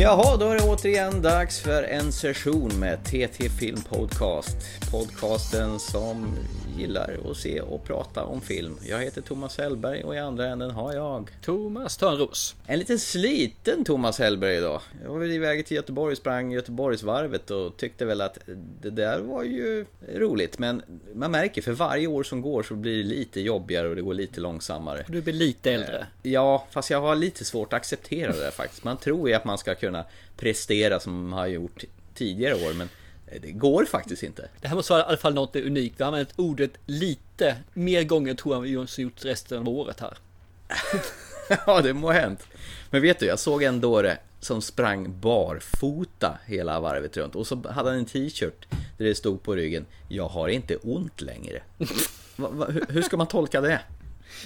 Jaha, då är det återigen dags för en session med TT Film Podcast. Podcasten som gillar att se och prata om film. Jag heter Thomas Hellberg och i andra änden har jag Thomas Törnros. En liten sliten Thomas Hellberg idag. Jag var iväg till Göteborg, sprang Göteborgsvarvet och tyckte väl att det där var ju roligt. Men man märker för varje år som går så blir det lite jobbigare och det går lite långsammare. Du blir lite äldre. Ja, fast jag har lite svårt att acceptera det där faktiskt. Man tror ju att man ska kunna prestera som man har gjort tidigare år, men det går faktiskt inte. Det här måste vara i alla fall något unikt. Vi har använt ordet lite mer gånger tror jag vi har gjort resten av året här. ja, det må ha hänt. Men vet du, jag såg en dåre som sprang barfota hela varvet runt och så hade han en t-shirt där det stod på ryggen Jag har inte ont längre. hur ska man tolka det?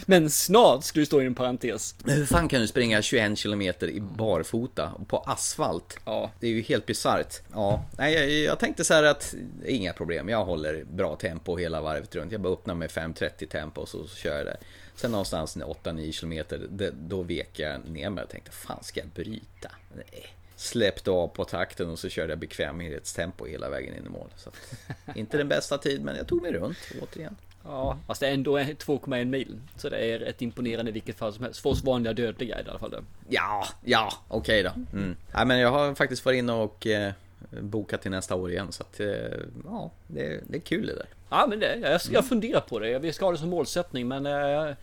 Men snart skulle det stå i en parentes. Men hur fan kan du springa 21 km i barfota på asfalt? Ja. Det är ju helt bisarrt. Ja, nej, jag, jag, tänkte så här att inga problem. Jag håller bra tempo hela varvet runt. Jag bara öppnar med 5.30 tempo och så, så kör jag det. Sen någonstans 8-9 km, då vek jag ner mig och tänkte fan ska jag bryta? Nej. Släppte av på takten och så körde jag bekvämlighetstempo hela vägen in i mål. Så att, inte den bästa tid, men jag tog mig runt återigen. Ja, fast det är ändå 2,1 mil. Så det är ett imponerande i vilket fall som helst. För oss vanliga dödliga i alla fall. Det. Ja, ja, okej okay då. Mm. Ja, men jag har faktiskt varit inne och eh, bokat till nästa år igen. Så att, eh, ja, det, det, är kul det där. Ja, men det, jag, jag funderar på det. Vi ska ha det som målsättning, men eh,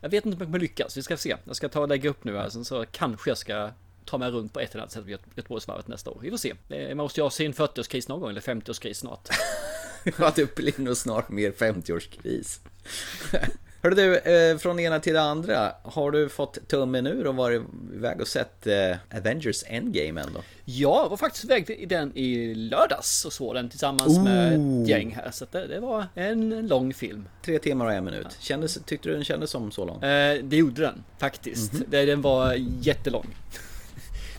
jag vet inte om jag kommer lyckas. Vi ska se. Jag ska ta och lägga upp nu här, sen så kanske jag ska ta mig runt på ett eller annat sätt vid Göteborgsvarvet nästa år. Vi får se. Man måste ju ha sin 40-årskris någon gång, eller 50-årskris snart. att det nog snart mer 50-årskris. Hörru du, eh, från ena till det andra. Har du fått tummen ur och varit iväg och sett eh, Avengers Endgame ändå? Ja, jag var faktiskt iväg i den i lördags och såg den tillsammans oh. med ett gäng här. Så det, det, var en lång film. Tre timmar och en minut. Kändes, tyckte du den kändes som så lång? Eh, det gjorde den faktiskt. Mm -hmm. Den var jättelång.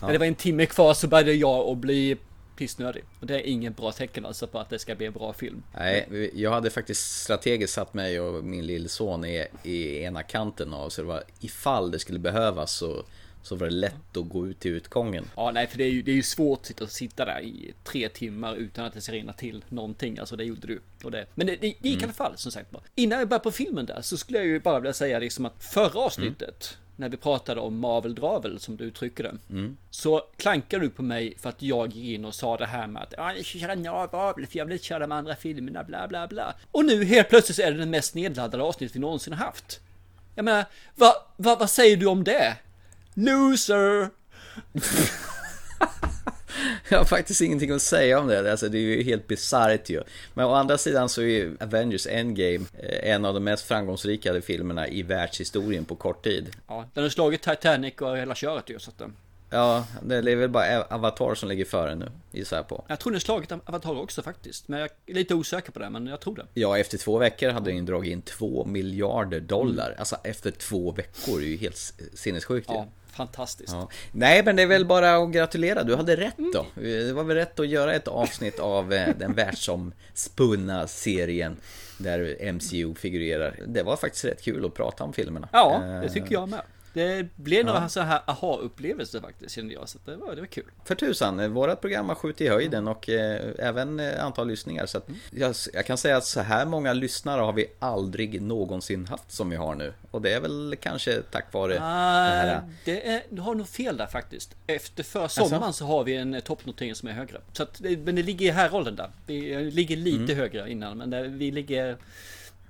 Ja. När det var en timme kvar så började jag att bli pissnödig. Och det är ingen bra tecken alltså på att det ska bli en bra film. Nej, jag hade faktiskt strategiskt satt mig och min lillson i, i ena kanten av så det var ifall det skulle behövas så så var det lätt att gå ut till utgången. Ja, nej, för det är ju, det är ju svårt att sitta där i tre timmar utan att det ska rinna till någonting. Alltså det gjorde du. Och det, men det, det gick mm. i alla fall som sagt Innan jag börjar på filmen där så skulle jag ju bara vilja säga liksom att förra avsnittet mm när vi pratade om Marvel Dravel som du uttrycker det. Mm. Så klankar du på mig för att jag gick in och sa det här med att jag ska köra Marvel för jag vill inte köra de andra filmerna bla bla bla. Och nu helt plötsligt så är det den mest nedladdade avsnitt vi någonsin har haft. Jag menar, vad va, va säger du om det? Loser! Jag har faktiskt ingenting att säga om det, alltså det är ju helt bisarrt ju. Men å andra sidan så är ju Avengers Endgame eh, en av de mest framgångsrika filmerna i världshistorien på kort tid. Ja, den har slagit Titanic och hela köret ju så att... Ja, det är väl bara Avatar som ligger före nu, gissar jag på. Jag tror den slagit Avatar också faktiskt, men jag är lite osäker på det, men jag tror det. Ja, efter två veckor hade den dragit in två miljarder dollar. Mm. Alltså efter två veckor, det är ju helt sinnessjukt ja. Fantastiskt. Ja. Nej, men det är väl bara att gratulera. Du hade rätt då. Det var väl rätt att göra ett avsnitt av eh, den världsomspunna serien där MCU figurerar. Det var faktiskt rätt kul att prata om filmerna. Ja, det tycker jag med. Det blev några ja. så här aha-upplevelser faktiskt kände jag, så det var, det var kul. För tusan, vårat program har skjutit i höjden och eh, även eh, antal lyssningar. Så mm. jag, jag, kan säga att så här många lyssnare har vi aldrig någonsin haft som vi har nu. Och det är väl kanske tack vare ah, det här. Det är, du har nog fel där faktiskt. Efter för sommaren alltså? så har vi en toppnotering som är högre. Så att, men det ligger i här rollen där. Vi ligger lite mm. högre innan, men vi ligger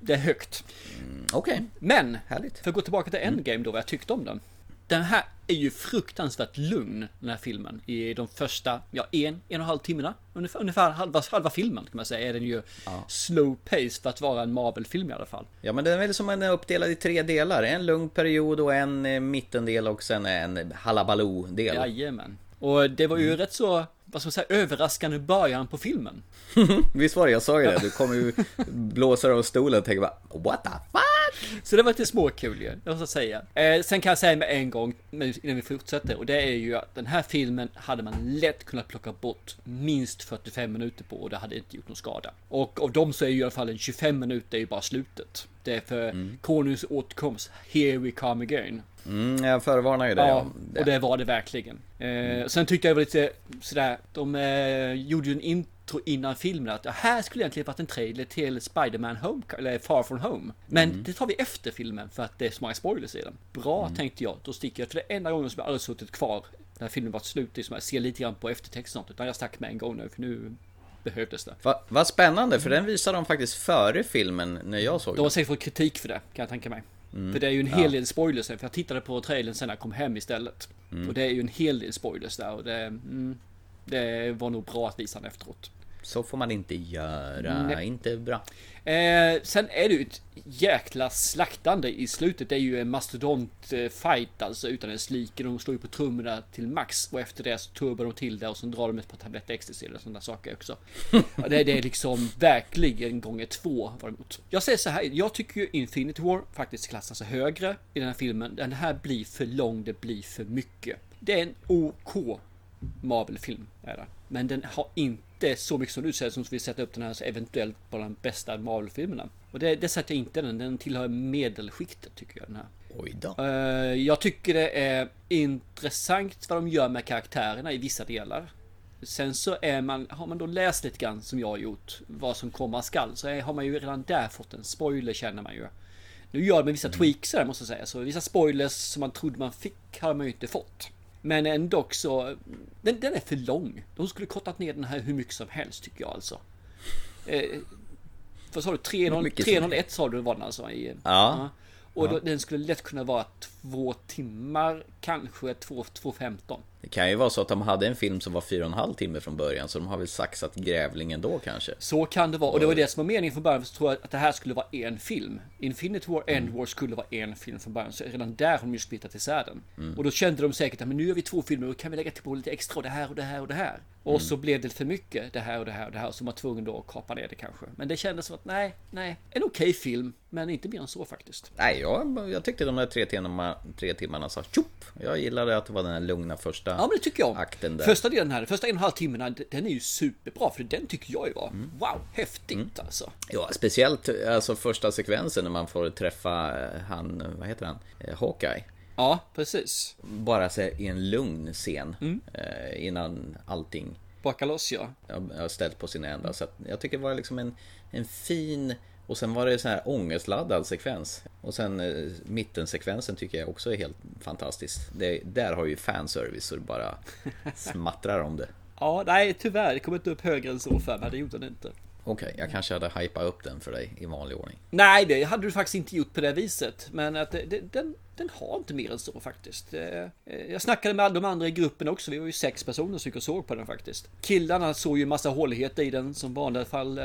det är högt. Mm, Okej. Okay. Men, Härligt. för att gå tillbaka till mm. Endgame då, vad jag tyckte om den. Den här är ju fruktansvärt lugn, den här filmen. I de första, ja, en, en och en halv timmarna. Ungefär, ungefär halva, halva filmen kan man säga är den ju ja. slow pace för att vara en Marvel-film i alla fall. Ja, men den är väl som en uppdelad i tre delar. En lugn period och en eh, mittendel och sen en halabaloo-del. Jajamän. Och det var ju mm. rätt så vad ska man säga, överraskande början på filmen. Visst var det, jag sa ju det. Du kommer ju blåsa av stolen och tänka bara What the fuck? Så det var lite småkul ju, jag måste säga. Eh, sen kan jag säga med en gång, innan vi fortsätter, och det är ju att den här filmen hade man lätt kunnat plocka bort minst 45 minuter på och det hade inte gjort någon skada. Och av dem så är ju i alla fall en 25 minuter är ju bara slutet. Det är för mm. konungs återkomst, here we come again. Mm, jag förvarnar ju dig Ja, det. och det var det verkligen. Eh, sen tyckte jag det var lite sådär, de eh, gjorde ju en intro innan filmen att här skulle egentligen varit en trailer till Spider-Man Home, eller Far From Home. Men Mm. det tar vi efter filmen för att det är så många spoilers i den. Bra tänkte jag, då sticker jag. För det enda gången som jag aldrig suttit kvar när filmen varit slut, det är som jag ser lite grann på eftertexten och sånt, utan jag stack med en gång nu, för nu behövdes det. Va, vad spännande, för den visade de faktiskt före filmen när jag såg De den. har säkert fått kritik för det, kan jag tänka mig. För det är ju en hel del spoilers, för jag tittade på trailern sen när jag kom hem istället. Och det är ju en hel del spoilers där och det, mm, det var nog bra att visa den efteråt. Så får man inte göra, Nej. inte bra. Eh, sen är det ju ett jäkla slaktande i slutet. Det är ju en mastodont eh, fight alltså utan en like. De slår ju på trummorna till max och efter det så turbar de till det och så drar de ett par tabletter ecstasy eller sådana saker också. Ja, det, det är liksom verkligen gånger två. Jag säger så här, jag tycker ju Infinity War faktiskt klassas högre i den här filmen. Den här blir för lång, det blir för mycket. Det är en OK Marvel-film. Men den har inte så mycket som du säger som vi sätter upp den här eventuellt på de bästa Marvel-filmerna. Och det, det sätter jag inte den. Den tillhör medelskiktet tycker jag den här. Oj då. Eh, jag tycker det är intressant vad de gör med karaktärerna i vissa delar. Sen så är man, har man då läst lite grann som jag har gjort, vad som komma skall, så är, har man ju redan där fått en spoiler känner man ju. Nu gör de vissa tweaks där måste jag säga, så vissa spoilers som man trodde man fick har man ju inte fått. Men ändå så, den, den är för lång. De skulle kortat ner den här hur mycket som helst tycker jag alltså. Eh, vad sa du? 301 mycket som 301 sa du var den alltså? I, Ja. Och då, den skulle lätt kunna vara två timmar, kanske två, 2.15. Det kan ju vara så att de hade en film som var fyra och en halv timme från början, så de har väl saxat grävlingen då kanske. Så kan det vara. Och det var det som var meningen från början. Så tror jag att det här skulle vara en film. Infinity War, End War skulle vara en film från början. Så redan där har de ju splittat isär den. Och då kände de säkert att men nu gör vi två filmer och kan vi lägga till på lite extra och det här och det här och det här. Och så blev det för mycket det här och det här och det här. Så man var tvungen då att kapa ner det kanske. Men det kändes som att nej, nej. En okej film. Men inte mer än så faktiskt. Nej, jag, jag tyckte de där tre timmarna, tre timmarna sa tjopp! Jag gillade att det var den här lugna första Ja men det tycker jag akten där. Första delen här, första en och en halv timmen, den är ju superbra. För den tycker jag ju var, Mm. wow, häftigt alltså. Ja, speciellt alltså första sekvensen när man får träffa eh, han, vad heter han, Eh, Hawkeye. Ja, precis. Bara så här, i en lugn scen Mm. eh, innan allting Baka loss ja. har ställt på sin ända. Så att jag tycker det var liksom en, en fin och sen var det så här ångestladdad sekvens. Och sen eh, mittensekvensen tycker jag också är helt fantastisk. Det, där har ju fanservice så det bara smattrar om det. Ja, nej tyvärr, det kom inte upp högre än så för mig, det gjorde den inte. Okej, jag kanske hade hypat upp den för dig i vanlig ordning. Nej, det hade du faktiskt inte gjort på det viset. Men att det, det, den, den har inte mer än så faktiskt. Eh, Jag snackade med de andra i gruppen också. Vi var ju sex personer som gick och såg på den faktiskt. Killarna såg ju en massa håligheter i den som vanliga fall.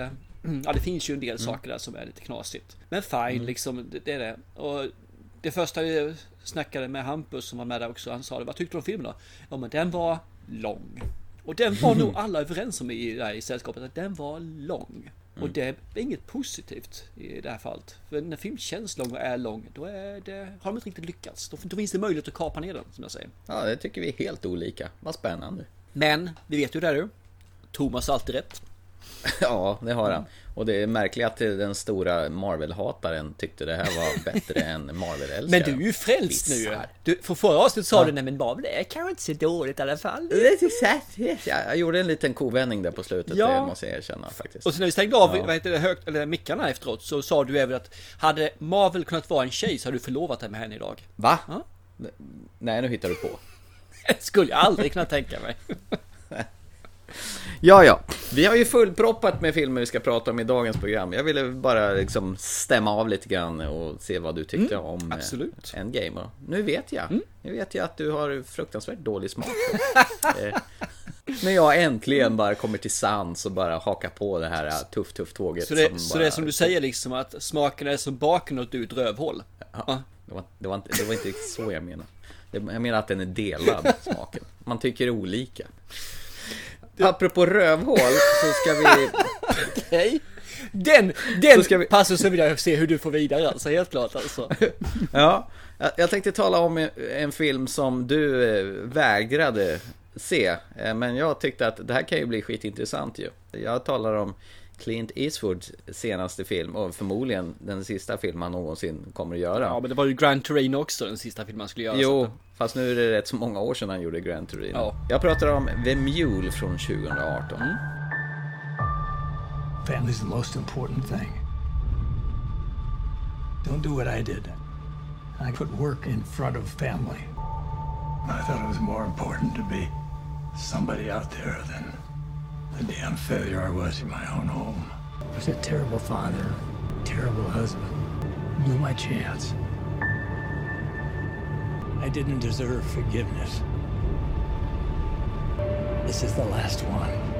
Eh, Ja, det finns ju en del saker där som är lite knasigt. Men fine, liksom, det, det är det. Och det första jag snackade med Hampus som var med där också. Han sa det, vad tyckte du om filmen då? Ja, men den var lång. Och den var nog alla överens om i, där i sällskapet, att den var lång. Och det är inget positivt i det här fallet. För när film känns lång och är lång, då är det, har de inte riktigt lyckats. Då, då finns det möjlighet att kapa ner den, som jag säger. Ja, det tycker vi är helt olika. Vad spännande. Men, vi vet ju det du. Thomas har alltid rätt. Ja, det har han. Och det är märkligt att den stora Marvel-hataren tyckte det här var bättre än Marvel-älskaren. Men du är ju frälst nu. Du, för förra avsnittet sa du, nej men Marvel är kanske inte så dåligt i alla fall. Ja, jag gjorde en liten kovändning där på slutet, Ja. det måste jag erkänna faktiskt. Och sen när vi stängde av Ja. vad heter det, högt, eller mickarna efteråt så sa du även att hade Marvel kunnat vara en tjej så hade du förlovat dig med henne idag. Va? Ja. Nej, nu hittar du på. Det skulle jag aldrig kunna tänka mig. Ja, ja. Vi har ju fullproppat med filmer vi ska prata om i dagens program. Jag ville bara liksom stämma av lite grann och se vad du tyckte om eh, absolut. Endgame. Nu vet jag. Nu vet jag att du har fruktansvärt dålig smak. eh, när jag äntligen bara kommer till sans och bara hakar på det här eh, tuff tuff tåget. Så det, som så bara, det är som du säger liksom att smaken är som baken och du ett rövhål. Ja. Det var, det, var inte, det var inte så jag menade. Jag menar att den är delad, smaken. Man tycker olika. Apropå rövhål så ska vi... Okej. Den, den vi- passusen vill jag se hur du får vidare alltså, helt klart alltså. Ja, jag- tänkte tala om en- en film som du eh, vägrade se. Eh, Men jag tyckte att det här kan ju bli skitintressant ju. Jag talar om Clint Eastwoods senaste film och förmodligen den sista film han någonsin kommer att göra. Ja, men det var ju Grand Torino också, den sista filmen han skulle göra. Jo, så fast nu är det rätt så många år sedan han gjorde Grand Torino. Ja. Jag pratar om The Mule från 2018. Family's the most important thing. Don't do what I did. I put work in front of family. I thought it was more important to be somebody out there than the damn failure I was in my own home. I was a terrible father, terrible husband. Blew my chance. I didn't deserve forgiveness. This is the last one.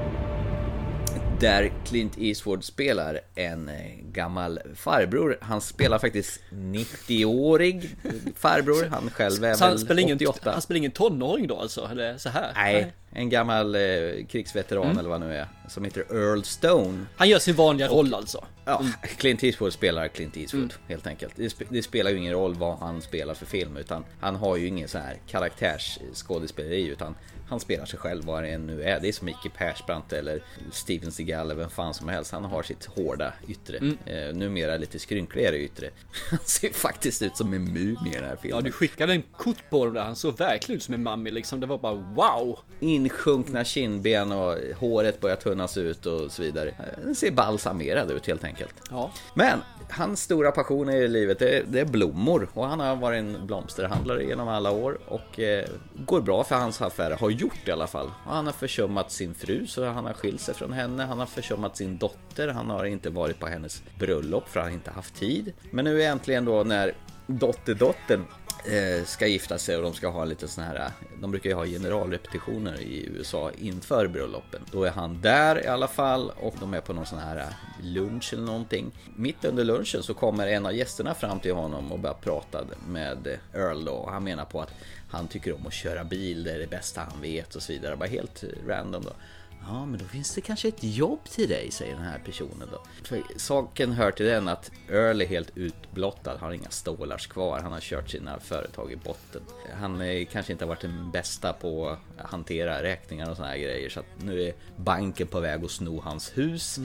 Där Clint Eastwood spelar en eh, gammal farbror. Han spelar faktiskt 90-årig farbror. Han själv är Så han väl spelar, ingen, 88. han spelar ingen tonåring då alltså? Eller så här? Nej, en gammal eh, krigsveteran Mm. eller vad nu är. Som heter Earl Stone. Han gör sin vanliga roll alltså? Ja, Clint Eastwood spelar Clint Eastwood Mm. helt enkelt. Det, sp- det spelar ju ingen roll vad han spelar för film utan han har ju ingen så här karaktärsskådespeleri utan han spelar sig själv vad det än nu är. Det är som Micke Persbrandt eller Steven Seagal eller vem fan som helst. Han har sitt hårda yttre. Mm. Eh, numera lite skrynkligare yttre. Han ser faktiskt ut som en mumie i den här filmen. Ja, du skickade en kort på dem där. Han såg verkligen ut som en mummy liksom. Det var bara wow! Insjunkna kindben och håret börjar tunnas ut och så vidare. Den ser balsamerad ut helt enkelt. Ja. Men hans stora passion i livet det är, det är blommor och han har varit en blomsterhandlare genom alla år och eh, går bra för hans affärer, har gjort i alla fall. Han har försummat sin fru så han har skilt sig från henne, han har försummat sin dotter, han har inte varit på hennes bröllop för han har inte haft tid. Men nu äntligen då när dotterdottern eh, ska gifta sig och de ska ha lite sån här, de brukar ju ha generalrepetitioner i USA inför bröllopen. Då är han där i alla fall och de är på någon sån här eh, lunch eller någonting. Mitt under lunchen så kommer en av gästerna fram till honom och börjar prata med eh, Earl då. Och han menar på att han tycker om att köra bil, det är det bästa han vet och så vidare. Bara helt random då. Ja, men då finns det kanske ett jobb till dig, säger den här personen då. För saken hör till den att Earl är helt utblottad, har inga stålars kvar, han har kört sina företag i botten. Han är, kanske inte har varit den bästa på att hantera räkningar och såna här grejer, så att nu är banken på väg att sno hans hus.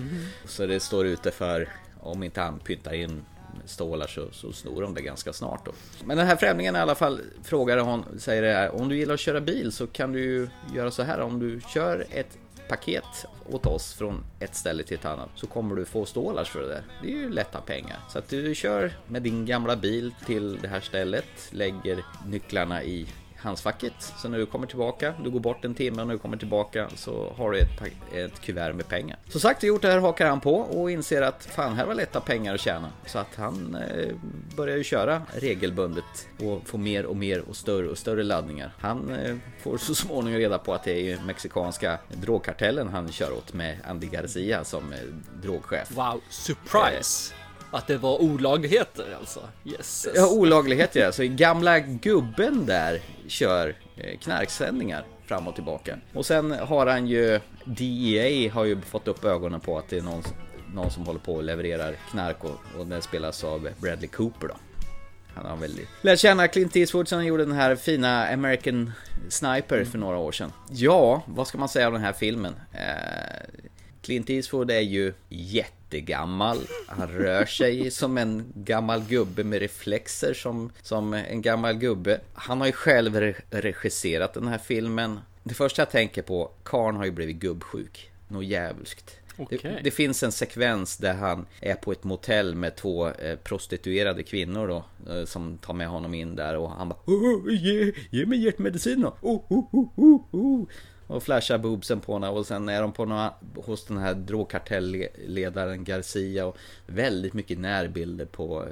Så det står ute för, om inte han pyntar in stålar så, så snor de det ganska snart då. Men den här främlingen i alla fall frågar hon, säger det här, om du gillar att köra bil så kan du ju göra så här om du kör ett paket åt oss från ett ställe till ett annat så kommer du få stålars för det där. Det är ju lätta pengar. Så att du kör med din gamla bil till det här stället, lägger nycklarna i handskfacket. Så när du kommer tillbaka, du går bort en timme och när du kommer tillbaka så har du ett, ett kuvert med pengar. Så sagt och gjort det här hakar han på och inser att fan här var lätta pengar att tjäna. Så att han eh, börjar ju köra regelbundet och få mer och mer och större och större laddningar. Han eh, får så småningom reda på att det är mexikanska drogkartellen han kör åt med Andy Garcia som eh, drogchef. Wow, surprise! Att det var olagligheter alltså. Yes. Ja, olagligheter ja. Så gamla gubben där kör eh, knarksändningar fram och tillbaka. Och sen har han ju DEA har ju fått upp ögonen på att det är någon, någon som håller på och levererar knark och, och den spelas av Bradley Cooper då. Han har väldigt... Lärt känna Clint Eastwood som gjorde den här fina American Sniper för några år sedan. Ja, vad ska man säga om den här filmen? Eh, Clint Eastwood är ju jättegammal. Han rör sig som en gammal gubbe med reflexer som, som en gammal gubbe. Han har ju själv re- regisserat den här filmen. Det första jag tänker på, Karn har ju blivit gubbsjuk. Något djävulskt. Okej. Det, det finns en sekvens där han är på ett motell med två eh, prostituerade kvinnor då eh, Som tar med honom in där och han bara oh, ge, ge mig hjärtmedicin då! Oh, oh, oh, oh, oh. Och flashar boobsen på henne och sen är de på några, hos den här drogkartellledaren Garcia och väldigt mycket närbilder på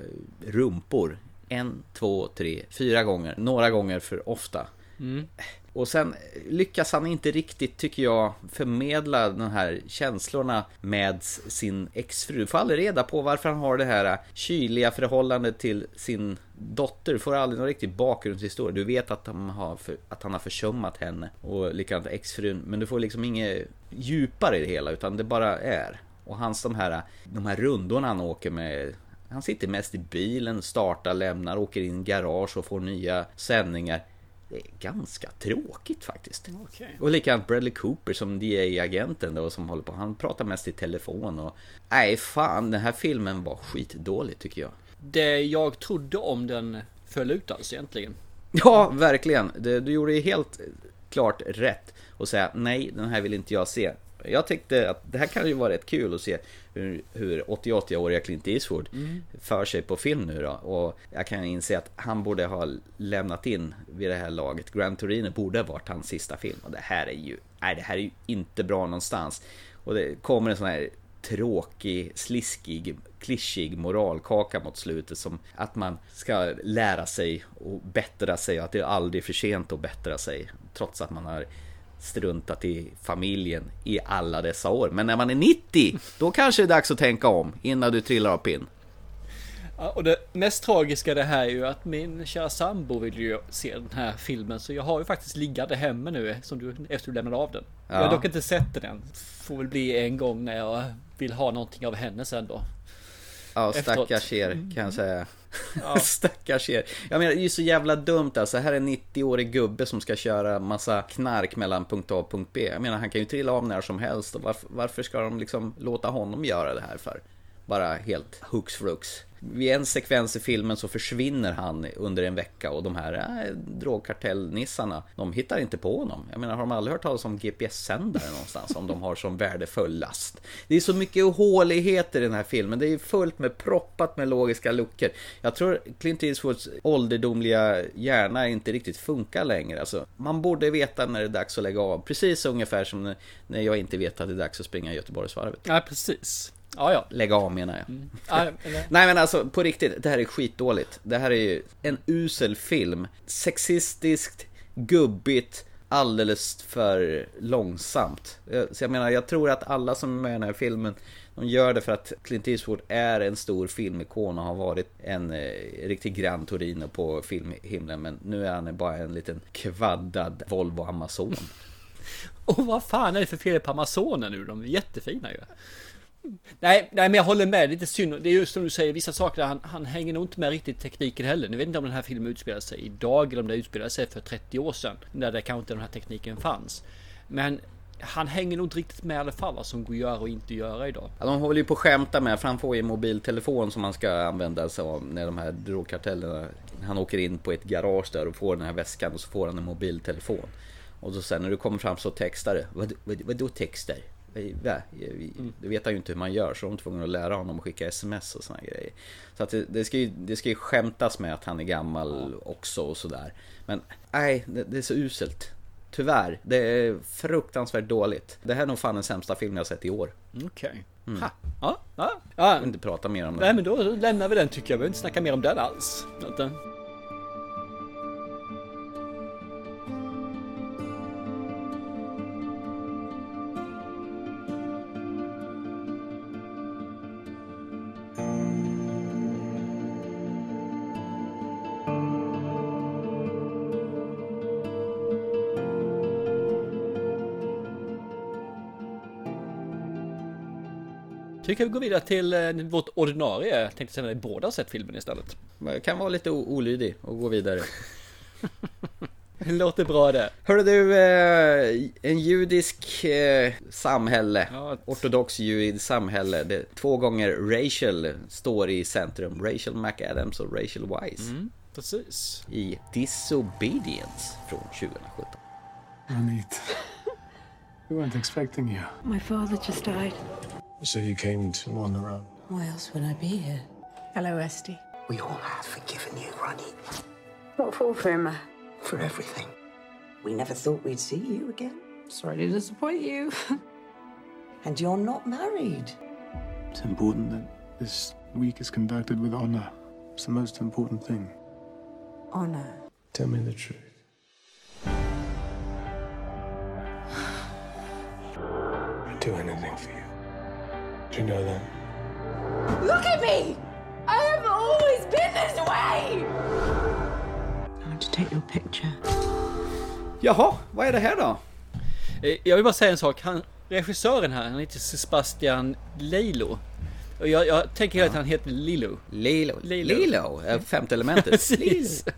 rumpor. En, två, tre, fyra gånger. Några gånger för ofta. Mm. Och sen lyckas han inte riktigt, tycker jag, förmedla de här känslorna med sin exfru. Du får aldrig reda på varför han har det här kyliga förhållandet till sin dotter. Du får aldrig någon riktig bakgrundshistoria. Du vet att han har, för, att han har försummat henne och likadant exfrun. Men du får liksom inget djupare i det hela, utan det bara är. Och hans de här, de här rundorna han åker med han sitter mest i bilen, startar, lämnar, åker in i garage och får nya sändningar det är ganska tråkigt faktiskt. Okay. Och likadant Bradley Cooper som DA-agenten då som håller på. Han pratar mest i telefon och... Nej fan, den här filmen var skitdålig tycker jag. Det jag trodde om den föll ut alltså egentligen. Ja, verkligen. Du, du gjorde ju helt klart rätt och säga nej, den här vill inte jag se. Jag tyckte att det här kan ju vara rätt kul att se hur, hur 80-åriga Clint Eastwood mm. för sig på film nu då. Och jag kan inse att han borde ha lämnat in vid det här laget. Grand Torino borde ha varit hans sista film. Och det här är ju, nej det här är ju inte bra någonstans. Och det kommer en sån här tråkig, sliskig, klyschig moralkaka mot slutet som att man ska lära sig och bättra sig och att det är aldrig för sent att bättra sig trots att man har struntat i familjen i alla dessa år. Men när man är 90, då kanske det är dags att tänka om innan du trillar av pinn. Ja, och det mest tragiska det här är ju att min kära sambo vill ju se den här filmen så jag har ju faktiskt liggande hemma nu som du, efter du lämnade av den. Ja. Jag har dock inte sett den. Får väl bli en gång när jag vill ha någonting av henne sen då. Ja, stackars er kan jag säga. Ja. Stackars er. Jag menar, det är ju så jävla dumt alltså. Här är en 90-årig gubbe som ska köra massa knark mellan punkt A och punkt B. Jag menar, han kan ju trilla av när som helst. Och varför, varför ska de liksom låta honom göra det här för? Bara helt hux flux vid en sekvens i filmen så försvinner han under en vecka och de här äh, drogkartellnissarna, de hittar inte på honom. Jag menar, har de aldrig hört talas om GPS-sändare någonstans? Om de har som värdefull last. Det är så mycket håligheter i den här filmen. Det är fullt med proppat med logiska luckor. Jag tror Clint Eastwoods ålderdomliga hjärna inte riktigt funkar längre. Alltså, man borde veta när det är dags att lägga av. Precis ungefär som när jag inte vet att det är dags att springa Göteborgsvarvet. Ja, precis. Ja, ja. Lägga av menar jag. Mm. Nej men alltså på riktigt, det här är skitdåligt. Det här är ju en usel film. Sexistiskt, gubbigt, alldeles för långsamt. Så jag menar, jag tror att alla som är med i den här filmen de gör det för att Clint Eastwood är en stor filmikon och har varit en eh, riktig Gran Torino på filmhimlen. Men nu är han bara en liten kvaddad Volvo Amazon. Och vad fan är det för fel på Amazonen nu? De är jättefina ju. Nej, nej, men jag håller med. Det är Lite synd. Det är just som du säger, vissa saker han, han hänger nog inte med riktigt tekniken heller. Nu vet inte om den här filmen utspelar sig idag eller om den utspelar sig för 30 år sedan. När det kanske inte den här tekniken fanns. Men han hänger nog inte riktigt med i alla fall vad som går att göra och inte göra idag. Ja, de håller ju på att skämta med, för han får ju en mobiltelefon som man ska använda sig av när de här drogkartellerna. Han åker in på ett garage där och får den här väskan och så får han en mobiltelefon. Och så sen när du kommer fram så textar det. Vad, vad, vadå textar? Mm. Det vet han ju inte hur man gör så de är tvungna att lära honom att skicka sms och såna grejer. Så att det, det, ska ju, det ska ju skämtas med att han är gammal också och sådär. Men nej, det, det, är så uselt. Tyvärr, det är fruktansvärt dåligt. Det här är nog fan den sämsta filmen jag sett i år. Okej. Okay. Mm. Ja, ja. ja. Jag vill inte prata mer om det. Nej men då lämnar vi den tycker jag. Vi behöver inte snacka mer om den alls. Tycker vi går vidare till eh, vårt ordinarie. Jag tänkte säga att båda har sett filmen istället. Man kan vara lite olydig och gå vidare. Det låter bra det. Hörru du, eh, en judisk eh, samhälle, ja, ortodox judisk samhälle, det, två gånger Rachel står i centrum. Rachel McAdams och Rachel Wise. Mm, precis. I Disobedience från 2017. Ronit, we weren't expecting you. My father just died. So you came to on the run? Why else would I be here? Hello, Esty. We all have forgiven you, Ronnie. What for, Firma? For everything. We never thought we'd see you again. Sorry to disappoint you. and you're not married. It's important that this week is conducted with honor. It's the most important thing. Honor? Tell me the truth. I'd do anything for you. Do you know that? Look at me! I have always been this way! I want to take your picture. Jaha, vad är det här då? Eh, jag vill bara säga en sak. Han, regissören här, han heter Sebastian Leilo. Och jag, jag tänker ja. att han heter Lilo. Lilo. Lilo. Lilo. Femte elementet. Precis. Det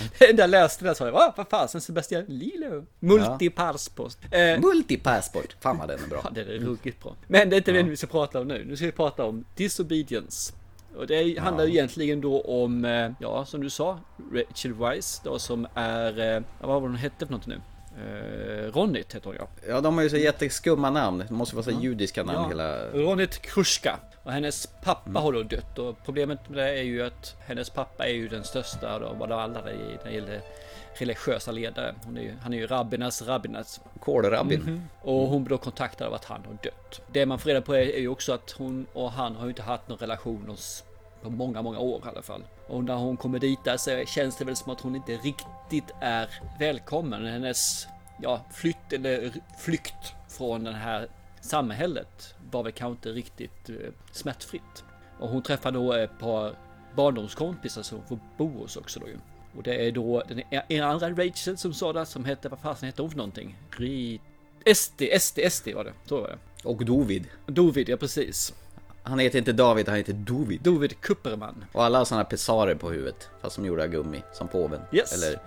enda jag läste där sa jag, "Va, vad fasen Sebastian Lilo? Multipassport. Eh, Multipassport. Fan vad den är bra. Ja, det är ruggigt bra. Men det är inte det vi ska prata om nu. Nu ska vi prata om Disobedience. Och det handlar ju egentligen då om, eh, ja som du sa, Rachel Weisz då som är, eh, vad var hon hette för något nu? Eh, Ronit heter hon ja. Ja, de har ju så jätteskumma namn. Det måste vara så judiska namn Ja. hela... Ronit Kruska. Och hennes pappa har då dött. Och problemet med det är ju att hennes pappa är ju den största av alla när det gäller religiösa ledare. Är ju, han är ju rabbinas rabbinas. Kålrabbin. Och hon blir då kontaktad av att han har dött. Det man får reda på är, är ju också att hon och han har ju inte haft någon relation på många, många år i alla fall. Och när hon kommer dit där så känns det väl som att hon inte riktigt är välkommen. Hennes ja, flytt eller flykt från det här samhället var väl kanske inte riktigt eh, smärtfritt. Och hon träffar då ett par barndomskompisar som får bo hos också då ju. Och det är då den en andra Rachel som sa det som hette, vad fasen hette hon för någonting? Ri... SD, SD, SD var det. Så var det. Och Dovid. Dovid, ja precis. Han heter inte David, han heter Dovid. Dovid Kupperman. Och alla har såna här pesarer på huvudet. Fast som gjorda av gummi. Som påven. Yes. Eller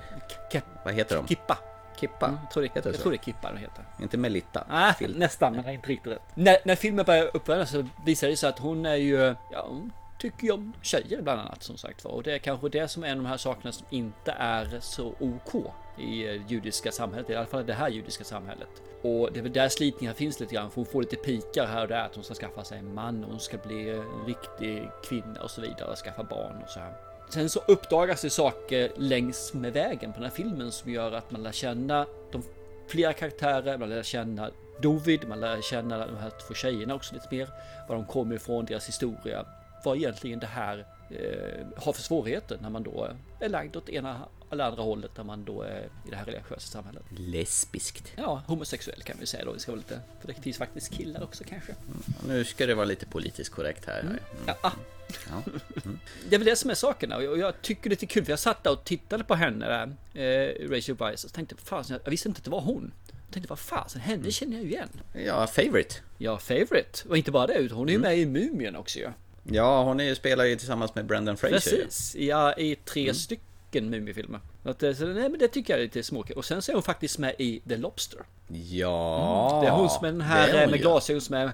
Ke- vad heter de? Kippa. Kippa. Mm, jag tror det, jag så? tror det är Kippa de heter. Inte Melitta. Ah, nästan, men det är inte riktigt rätt. När, när filmen börjar uppvärmas så visar det sig att hon är ju, ja, hon tycker ju om tjejer bland annat som sagt var. Och det är kanske det som är en av de här sakerna som inte är så OK i eh, judiska samhället, i alla fall det här judiska samhället. Och det är väl där slitningar finns lite grann, för hon får lite pikar här och där att hon ska skaffa sig en man, och hon ska bli en riktig kvinna och så vidare, och skaffa barn och så här. Sen så uppdagas det saker längs med vägen på den här filmen som gör att man lär känna de flera karaktärer, man lär känna Dovid, man lär känna de här två tjejerna också lite mer. Var de kommer ifrån, deras historia. Vad egentligen det här eh, har för svårigheter när man då är lagd åt ena eller andra hållet när man då är i det här religiösa samhället. Lesbiskt. Ja, homosexuell kan vi säga då. Vi ska vara lite, för det finns faktiskt killar också kanske. Nu ska det vara lite politiskt korrekt här. Mm. Ja, Ja. Det är väl det som är sakerna och jag, tycker det är lite kul för jag satt där och tittade på henne där, eh, Rachel Weisz och tänkte fasen, jag visste inte att det var hon. Jag tänkte vad fasen, henne känner jag ju igen. ja, favorite. Ja, favorite. Och inte bara det, hon är ju med i Mumien också ju. Ja, hon är ju, spelar ju tillsammans med Brendan Fraser. Precis, ja, i tre stycken Så Att, eh, så, nej, men det tycker jag är lite småkul. Och sen så är hon faktiskt med i The Lobster. Ja. det är hon som är den här är eh, hon med glasögon som är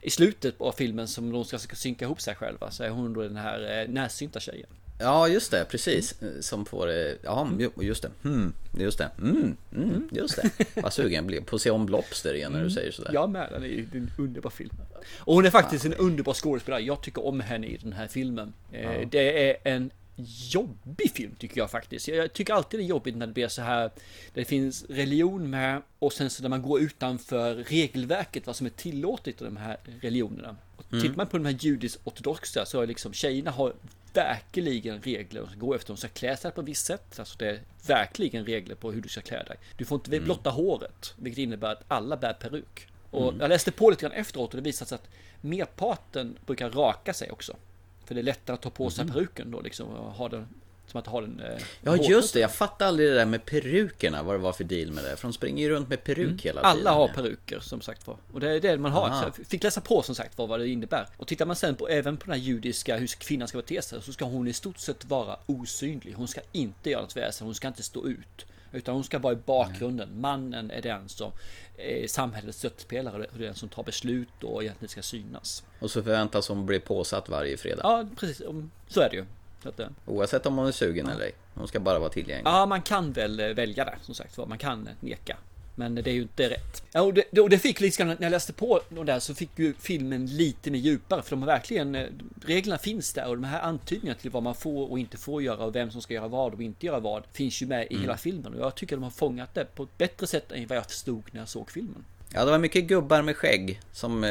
i slutet av filmen som de ska synka ihop sig själva. Så är hon då den här eh, närsynta tjejen. Ja, just det, precis. Som får, ja, ju- just det. Mm, just det. Mm, mm, just det. Vad sugen jag blir på att se om Lobster igen när du säger sådär. Jag med, den är en underbar film. Och hon är faktiskt en underbar skådespelare. Jag tycker om henne i den här filmen. Eh, Det är en jobbig film tycker jag faktiskt. Jag tycker alltid det är jobbigt när det blir så här. Det finns religion med och sen så när man går utanför regelverket vad som är tillåtet i de här religionerna. Och tittar man på de här judisk-ortodoxa så är liksom tjejerna har verkligen regler ska gå efter. De ska klä sig på ett visst sätt. Alltså det är verkligen regler på hur du ska klä dig. Du får inte blotta håret, vilket innebär att alla bär peruk. Och jag läste på lite grann efteråt och det visade sig att merparten brukar raka sig också. För det är lättare att ta på sig peruken då liksom och ha den som att ha den. Eh, Ja, just det. Jag fattade aldrig det där med perukerna, vad det var för deal med det. För de springer ju runt med peruk hela tiden. Mm. Alla har peruker som sagt var. Och det är det man har. Aha. Så fick läsa på som sagt var vad det innebär. Och tittar man sen på även på den här judiska hur kvinnan ska bete sig så ska hon i stort sett vara osynlig. Hon ska inte göra något väsen. Hon ska inte stå ut. Utan hon ska vara i bakgrunden. Mannen är den som är samhällets stöttepelare och den som tar beslut och egentligen ska synas. Och så förväntas hon bli påsatt varje fredag. Ja, precis. Så är det ju. Att, eh, Oavsett om hon är sugen eller ej. Hon ska bara vara tillgänglig. Ja, man kan väl eh, välja det som sagt var. Man kan neka. Men det är ju inte rätt. Ja, och det, och det fick liksom, när jag läste på de där så fick ju filmen lite mer djupare. För de har verkligen, eh, reglerna finns där och de här antydningarna till vad man får och inte får göra och vem som ska göra vad och inte göra vad. Finns ju med i hela filmen. Och jag tycker de har fångat det på ett bättre sätt än vad jag förstod när jag såg filmen. Ja, det var mycket gubbar med skägg som eh,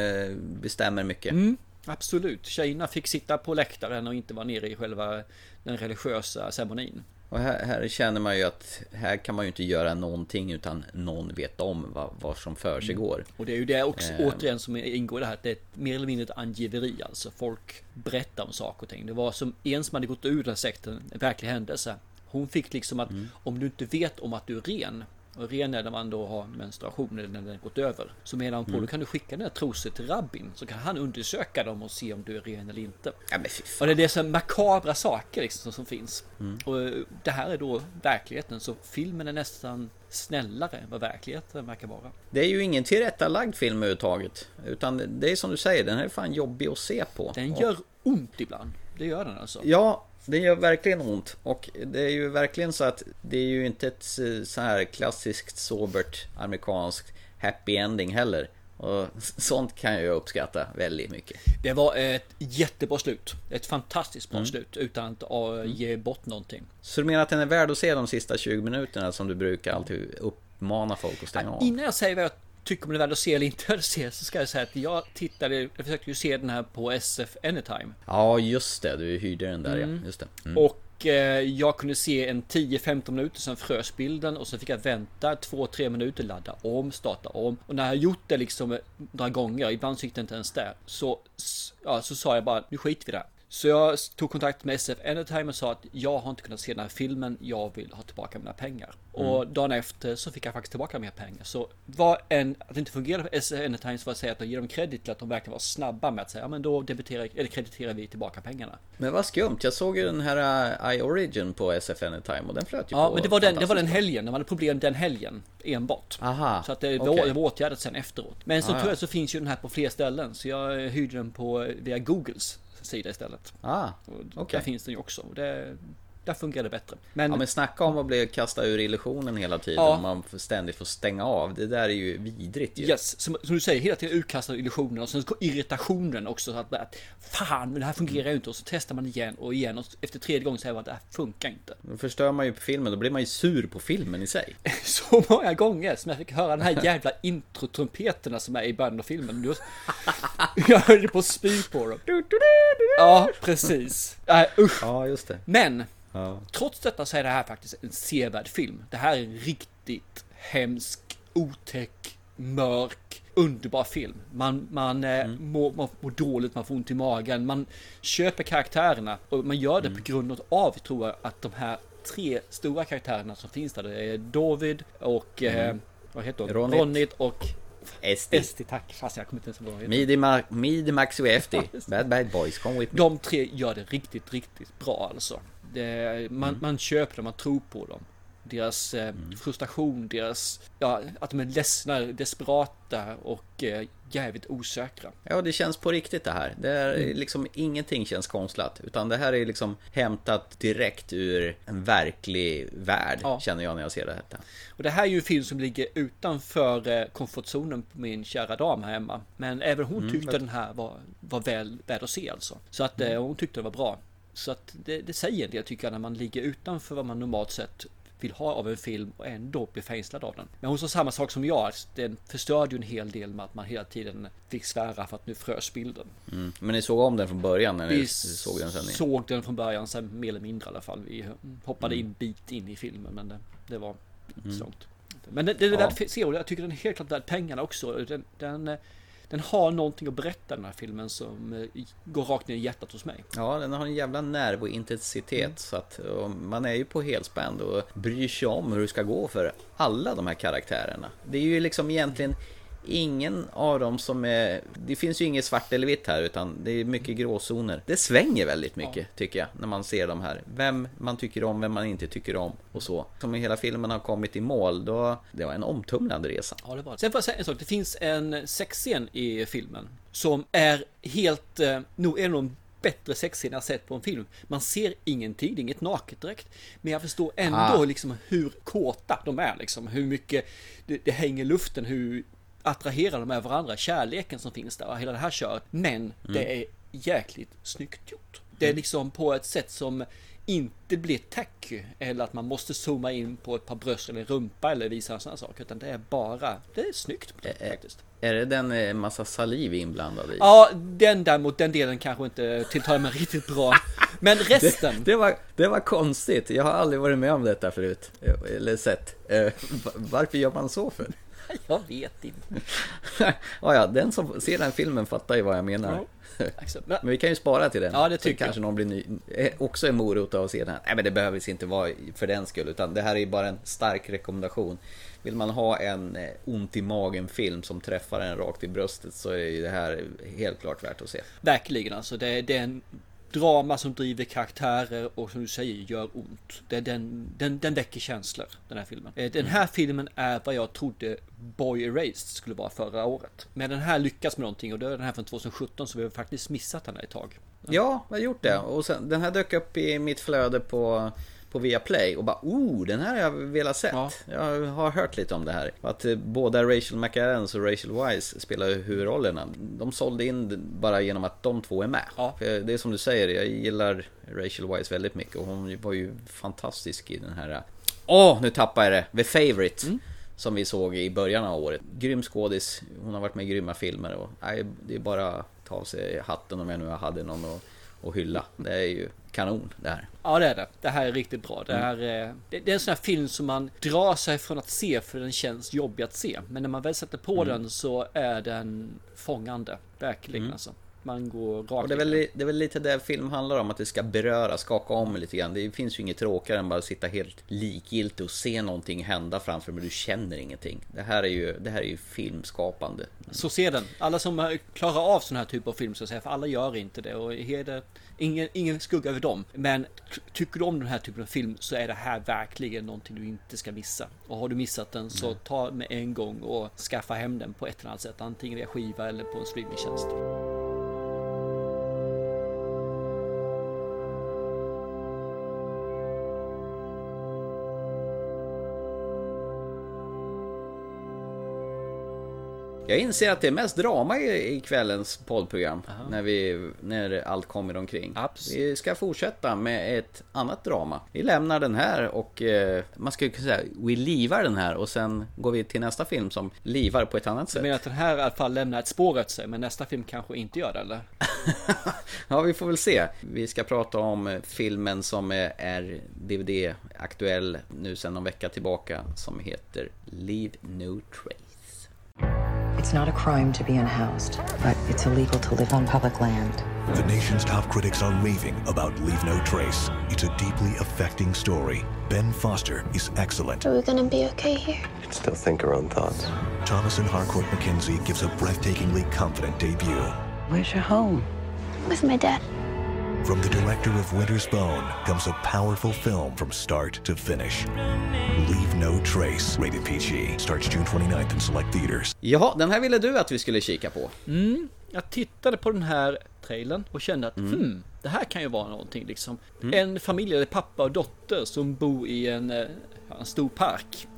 bestämmer mycket. Mm. Absolut. Tjejerna fick sitta på läktaren och inte vara nere i själva den religiösa ceremonin. Och här, här känner man ju att här kan man ju inte göra någonting utan någon vet om vad, vad som för sig går. Och det är ju det också Eh. återigen som ingår i det här det är ett, mer eller mindre ett angiveri alltså. Folk berättar om saker och ting. Det var som en som hade gått ur den här sekten, en verklig händelse. Hon fick liksom att om du inte vet om att du är ren Och ren är när man då har menstruation eller när den gått över. Så menar hon på, Mm. då kan du skicka dina trosor till rabbin. Så kan han undersöka dem och se om du är ren eller inte. Ja, men Och det är det som makabra saker liksom som, som finns. Mm. Och det här är då verkligheten. Så filmen är nästan snällare än vad verkligheten verkar vara. Det är ju ingen tillrättalagd film överhuvudtaget. Utan det är som du säger, den här är fan jobbig att se på. Den gör ont ibland. Det gör den alltså. Ja, det gör verkligen ont. Och det är ju verkligen så att det är ju inte ett så här klassiskt sobert amerikanskt happy ending heller. Och sånt kan jag uppskatta väldigt mycket. Det var ett jättebra slut. Ett fantastiskt Mm. bra slut utan att uh, ge bort någonting. Så du menar att den är värd att se de sista 20 minuterna som du brukar alltid uppmana folk att stänga av? Innan jag säger vad jag tycker om det är värd att se eller inte att se så ska jag säga att jag tittade, jag försökte ju se den här på SF Anytime. Ja, just det. Du hyrde den där ja. Just det. Mm. Och eh, jag kunde se en 10-15 minuter sen frös bilden och så fick jag vänta 2-3 minuter, ladda om, starta om. Och när jag gjort det liksom eh, några gånger, ibland så gick det inte ens där, så, ja, så sa jag bara nu skiter vi i det. Så jag tog kontakt med SF Anytime och sa att jag har inte kunnat se den här filmen, jag vill ha tillbaka mina pengar. Och dagen efter så fick jag faktiskt tillbaka mina pengar. Så vad en, att det inte fungerade för SF Anytime så var att säga att de ger dem kredit till att de verkligen var snabba med att säga ja men då debiterar, eller krediterar vi tillbaka pengarna. Men vad skumt. Jag såg ju den här uh, iOrigin på SF Anytime och den flöt ju Ja, på men det var den, det var den helgen. De hade problem den helgen enbart. Aha, Så att det var, det var åtgärdat sen efteråt. Men som Ah, tur är ja. så finns ju den här på fler ställen. Så jag hyrde den på via Googles sida istället. Ah, okej. Där finns den ju också. Det, där fungerar det bättre. Men, Ja men snacka om att bli kastad ur illusionen hela tiden. Ja. och Man får ständigt får stänga av. Det där är ju vidrigt ju. Yes, som, som du säger, hela tiden utkastad illusionen och sen så irritationen också. Så att, att fan, men det här fungerar ju inte. Och så testar man igen och igen och efter tredje gången säger man att det här funkar inte. Då förstör man ju på filmen. Då blir man ju sur på filmen i sig. så många gånger som jag fick höra den här jävla introtrumpeterna som är i början av filmen. Du- Jag höll på att spy på dem. Ja, precis. Äh, usch. Ja, just det. Men, Ja. trots detta så är det här faktiskt en sevärd film. Det här är en riktigt hemsk, otäck, mörk, underbar film. Man, man, mm. mår, man mår dåligt, man får ont i magen, man köper karaktärerna och man gör det på grund av, tror jag, att de här tre stora karaktärerna som finns där, det är David och eh, vad heter hon? Ronit. Ronit och SD. Esti, tack. Fast jag kommer inte ens ihåg vad. Midi, Ma- Midi Maxi och FD. Bad bad boys, come with me. De tre gör det riktigt, riktigt bra alltså. Det, man, man köper dem, man tror på dem. Deras eh, frustration, deras, ja, att de är ledsna, desperata och eh, jävligt osäkra. Ja, det känns på riktigt det här. Det är liksom ingenting känns konstlat. Utan det här är liksom hämtat direkt ur en verklig värld. Ja. Känner jag när jag ser det här. Och det här är ju en film som ligger utanför eh, komfortzonen på min kära dam här hemma. Men även hon tyckte den här var, var väl värd att se alltså. Så att eh, hon tyckte det var bra. Så att det, det säger en del tycker jag när man ligger utanför vad man normalt sett vill ha av en film och ändå blir fängslad av den. Men hon sa samma sak som jag. Den förstörde ju en hel del med att man hela tiden fick svära för att nu frös bilden. Mm. Men ni såg om den från början när ni Vi såg den sen? såg den från början, sen mer eller mindre i alla fall. Vi hoppade in bit in i filmen, men det, det var inte så långt. Men det, det är Ja. värt att se och jag tycker den är helt klart värd pengarna också. Den, den, den har någonting att berätta den här filmen som eh, går rakt ner i hjärtat hos mig. Ja, den har en jävla nerv och intensitet Mm. så att man är ju på helspänn och bryr sig om hur det ska gå för alla de här karaktärerna. Det är ju liksom egentligen ingen av dem som är... Det finns ju inget svart eller vitt här utan det är mycket gråzoner. Det svänger väldigt mycket tycker jag när man ser de här. Vem man tycker om, vem man inte tycker om och så. Som hela filmen har kommit i mål, då... Det var en omtumlande resa. Ja, det var det. Sen får jag säga en sak. Det finns en sexscen i filmen som är helt... Eh, nog är nog bättre sexscen jag sett på en film. Man ser ingenting, det är inget naket direkt. Men jag förstår ändå Ah. liksom hur kåta de är liksom. Hur mycket det, det hänger i luften, hur attraherade de är varandra. Kärleken som finns där och hela det här köret. Men det är jäkligt snyggt gjort. Det är liksom på ett sätt som inte blir tacky eller att man måste zooma in på ett par bröst eller rumpa eller visa en sån här sak. Utan det är bara, det är snyggt faktiskt. Är det den eh, massa saliv inblandad i? Ja, den däremot, den delen kanske inte tilltalar mig riktigt bra. Men resten. Det var, det var konstigt. Jag har aldrig varit med om detta förut. eh, Eller sett. Eh, va- Varför gör man så för? Jag vet inte. ja, ja, den som ser den filmen fattar ju vad jag menar. Men- vi kan ju spara till den. Ja, det Så tycker kanske någon blir ny, eh, också en morot av att se den. Nej men det behöver inte vara för den skull. Utan det här är ju bara en stark rekommendation. Vill man ha en eh, ont i magen film som träffar en rakt i bröstet så är ju det här helt klart värt att se. Verkligen alltså. Det, det är en drama som driver karaktärer och som du säger gör ont. Är den, den, den väcker känslor, den här filmen. Eh, Den här filmen är vad jag trodde Boy Erased skulle vara förra året. Men den här lyckas med någonting och då är den här från 2017 så vi har faktiskt missat den här ett tag. Ja, jag har gjort det. Och sen, den här dök upp i mitt flöde på, på Viaplay och bara oh, den här har jag velat sett. Ja. Jag har hört lite om det här. Att eh, båda Rachel McAdams och Rachel Weisz spelar huvudrollerna. De sålde in bara genom att de två är med. Ja. Det är som du säger, jag gillar Rachel Weisz väldigt mycket och hon var ju fantastisk i den här... Åh, nu tappar jag det! The Favourite. Mm. Som vi såg i början av året. Grym skådis. Hon har varit med i grymma filmer och nej, det är bara att ta av sig hatten om jag nu hade någon att, att hylla. Det är ju kanon det här. Ja det är det. Det här är riktigt bra. Det, här är, det, det är en sån här film som man drar sig från att se för den känns jobbig att se. Men när man väl sätter på den så är den fångande. Verkligen alltså. Man går rakt Och det är, väl, det är väl lite det film handlar om, att det ska beröra, skaka om lite grann. Det finns ju inget tråkigare än bara att sitta helt likgiltig och se någonting hända framför men du känner ingenting. Det här är ju, det här är ju filmskapande. Så ser den. Alla som klarar av sån här typ av film så att säga, för alla gör inte det och heder, ingen, ingen skugga över dem. Men tycker du om den här typen av film så är det här verkligen någonting du inte ska missa. Och har du missat den så ta med en gång och skaffa hem den på ett eller annat sätt. Antingen via skiva eller på en streamingtjänst. Jag inser att det är mest drama i, i kvällens poddprogram. När, vi, när allt kommer omkring. Absolut. Vi ska fortsätta med ett annat drama. Vi lämnar den här och eh, man skulle kunna säga vi livar den här och sen går vi till nästa film som livar på ett annat sätt. menar att den här i alla fall lämnar ett spår efter sig, men nästa film kanske inte gör det eller? Ja, vi får väl se. Vi ska prata om filmen som är- är DVD-aktuell nu sedan någon vecka tillbaka som heter Leave No Trace. It's not a crime to be unhoused, but it's illegal to live on public land. The nation's top critics are raving about Leave No Trace. It's a deeply affecting story. Ben Foster is excellent. Are we gonna be okay here? can Still think her own thoughts. Thomason Harcourt McKenzie gives a breathtakingly confident debut. Where's your home? With my dad. From the director of Winter's Bone comes a powerful film from start to finish. Leave No Trace, rated PG, starts June 29th in select theaters. Jaha, den här ville du att vi skulle kika på. Jag tittade på den här trailern och kände att hmm, det här kan ju vara någonting liksom. En familj, eller pappa och dotter som bor i en, eh, en stor park.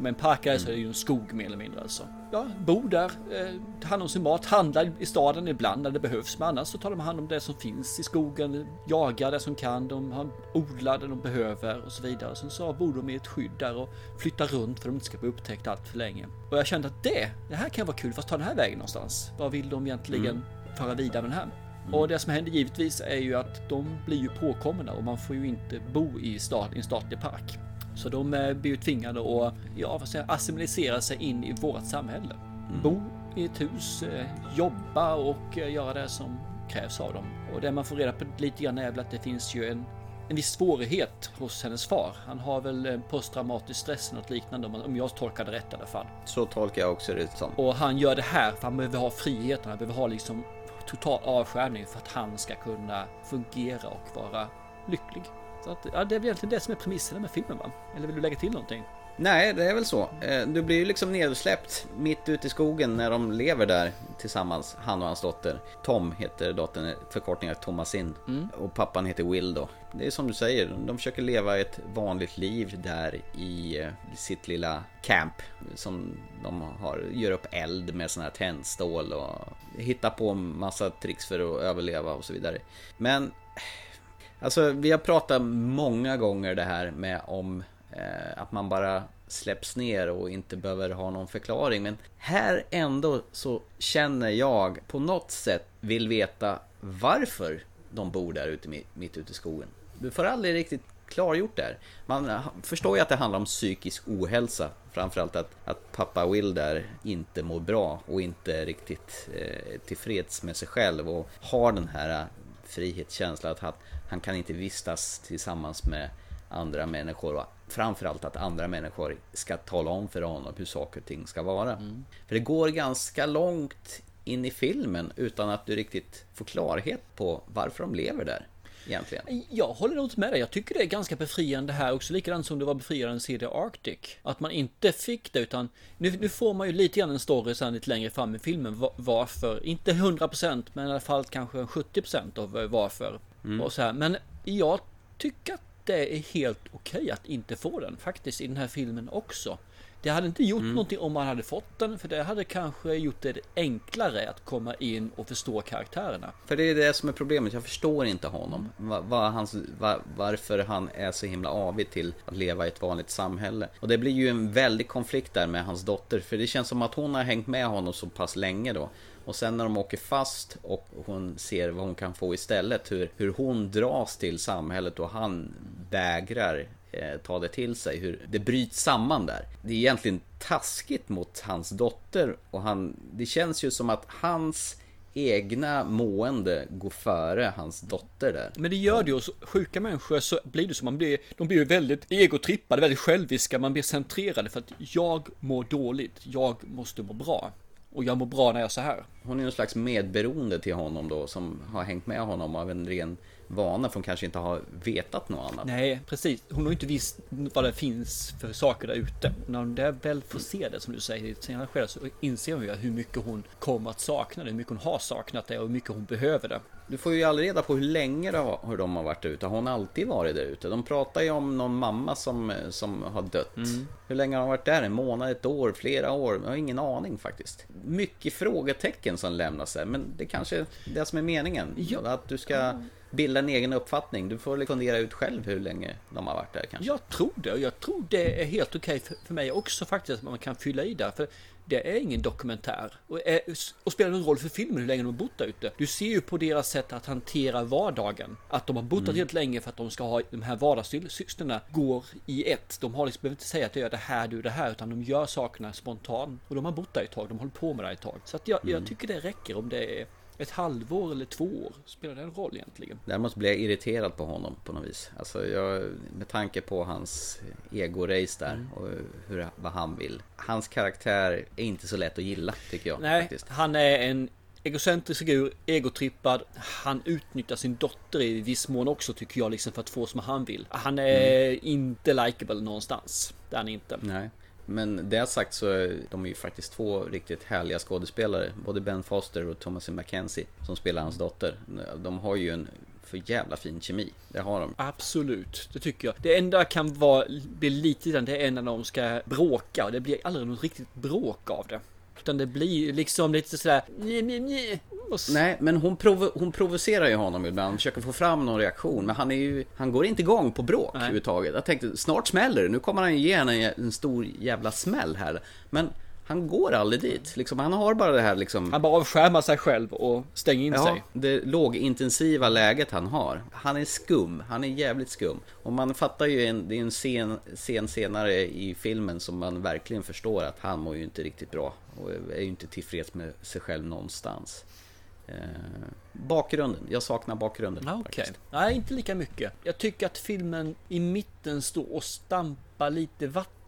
Men park är så är det ju en skog mer eller mindre alltså. Ja, bor där, eh, tar hand om sin mat, handlar i staden ibland när det behövs. Men annars så tar de hand om det som finns i skogen, jagar det som kan, de har odlar det de behöver och så vidare. Sen så bor de i ett skydd där och flyttar runt för att de inte ska bli upptäckta allt för länge. Och jag kände att det, det här kan vara kul, fast ta den här vägen någonstans? Vad vill de egentligen föra vidare med den här? Och det som händer givetvis är ju att de blir ju påkomna och man får ju inte bo i, stat, i en statlig park. Så de eh, blir ju tvingade att ja, vad säger, assimilisera sig in i vårt samhälle. Bo i ett hus, eh, jobba och eh, göra det som krävs av dem. Och det man får reda på lite grann är väl att det finns ju en, en viss svårighet hos hennes far. Han har väl posttraumatisk stress eller något liknande om, jag tolkar det rätt i alla fall. Så tolkar jag också det som. Och han gör det här för han behöver ha friheten, han behöver ha liksom total avskärmning för att han ska kunna fungera och vara lycklig. Så att, ja, det är väl egentligen det som är premissen med filmen va? Eller vill du lägga till någonting? Nej, det är väl så. Eh, Du blir ju liksom nedsläppt mitt ute i skogen när de lever där tillsammans, han och hans dotter. Tom heter dottern, förkortning av Thomasin. Och pappan heter Will då. Det är som du säger, de försöker leva ett vanligt liv där i eh, sitt lilla camp. Som de har, gör upp eld med sån här tändstål och hittar på massa tricks för att överleva och så vidare. Men Alltså vi har pratat många gånger det här med om eh, att man bara släpps ner och inte behöver ha någon förklaring. Men här ändå så känner jag på något sätt vill veta varför de bor där ute mitt, ute i skogen. Du får aldrig riktigt klargjort där. Man eh, förstår ju att det handlar om psykisk ohälsa. Framförallt att, att pappa Will där inte mår bra och inte riktigt eh, tillfreds med sig själv och har den här eh, frihetskänslan att han, han kan inte vistas tillsammans med andra människor och framförallt att andra människor ska tala om för honom hur saker och ting ska vara. Mm. För det går ganska långt in i filmen utan att du riktigt får klarhet på varför de lever där. Egentligen. Jag håller nog inte med dig. Jag tycker det är ganska befriande här också, likadant som det var befriande att se The Arctic. Att man inte fick det, utan nu, nu får man ju lite grann en story sen lite längre fram i filmen varför. Inte 100% men i alla fall kanske 70% av varför. Mm. Och så här. Men jag tycker att det är helt okej okay att inte få den faktiskt i den här filmen också. Det hade inte gjort mm. någonting om man hade fått den, för det hade kanske gjort det enklare att komma in och förstå karaktärerna. För det är det som är problemet, jag förstår inte honom. Var, var hans, var, varför han är så himla avig till att leva i ett vanligt samhälle. Och det blir ju en väldig konflikt där med hans dotter, för det känns som att hon har hängt med honom så pass länge då. Och sen när de åker fast och hon ser vad hon kan få istället, hur, hur hon dras till samhället och han vägrar eh, ta det till sig, hur det bryts samman där. Det är egentligen taskigt mot hans dotter och han, det känns ju som att hans egna mående går före hans dotter där. Men det gör det ju, hos sjuka människor så blir det som man blir, de blir ju väldigt egotrippade, väldigt själviska, man blir centrerade för att jag mår dåligt, jag måste må bra. Och jag mår bra när jag är så här. Hon är en slags medberoende till honom då som har hängt med honom av en ren vana för hon kanske inte har vetat något annat. Nej, precis. Hon har inte visst vad det finns för saker där ute. När hon väl får se det, som du säger, i ett senare skede så inser hon ju hur mycket hon kommer att sakna det, hur mycket hon har saknat det och hur mycket hon behöver det. Du får ju aldrig reda på hur länge har, hur de har varit ute. Har hon alltid varit där ute? De pratar ju om någon mamma som, som har dött. Mm. Hur länge har hon varit där? En månad, ett år, flera år? Jag har ingen aning faktiskt. Mycket frågetecken som lämnas där, men det kanske är det som är meningen. Ja. Att du ska bilda en egen uppfattning. Du får fundera ut själv hur länge de har varit där kanske. Jag tror det jag tror det är helt okej för, för mig också faktiskt att man kan fylla i där. För det är ingen dokumentär. Och, är, och spelar någon roll för filmen hur länge de har bott där ute. Du ser ju på deras sätt att hantera vardagen. Att de har bott mm. helt länge för att de ska ha de här vardagssysslorna går i ett. De har liksom behöver inte säga att jag gör det här, du det här, utan de gör sakerna spontant. Och de har bott där ett tag, de hållit på med det ett tag. Så att jag, mm. jag tycker det räcker om det är ett halvår eller två år? Spelar det en roll egentligen? Däremot blir jag irriterad på honom på något vis. Alltså jag, med tanke på hans ego-race där mm. och hur, vad han vill. Hans karaktär är inte så lätt att gilla tycker jag. Nej, faktiskt. han är en egocentrisk figur, egotrippad. Han utnyttjar sin dotter i viss mån också tycker jag liksom för att få som han vill. Han är mm. inte likable någonstans. Det är han inte. Nej. Men det sagt så är de ju faktiskt två riktigt härliga skådespelare. Både Ben Foster och Thomas Mackenzie som spelar hans dotter. De har ju en för jävla fin kemi. Det har de. Absolut, det tycker jag. Det enda kan vara, bli lite det är när de ska bråka och det blir aldrig något riktigt bråk av det. Utan det blir liksom lite sådär... Nj, nj, nj. Nej, men hon, provo hon provocerar ju honom ibland, försöker få fram någon reaktion. Men han är ju, han går inte igång på bråk Nej. överhuvudtaget. Jag tänkte, snart smäller det. Nu kommer han ju ge henne en, en stor jävla smäll här. Men han går aldrig dit. Liksom, han har bara det här liksom... Han bara avskärmar sig själv och stänger in ja, sig. det lågintensiva läget han har. Han är skum. Han är jävligt skum. Och man fattar ju, en, det är en scen, scen senare i filmen som man verkligen förstår att han mår ju inte riktigt bra. Och är ju inte tillfreds med sig själv någonstans. Eh, bakgrunden, jag saknar bakgrunden. Okej, okay. nej inte lika mycket. Jag tycker att filmen i mitten står och stampar lite vatten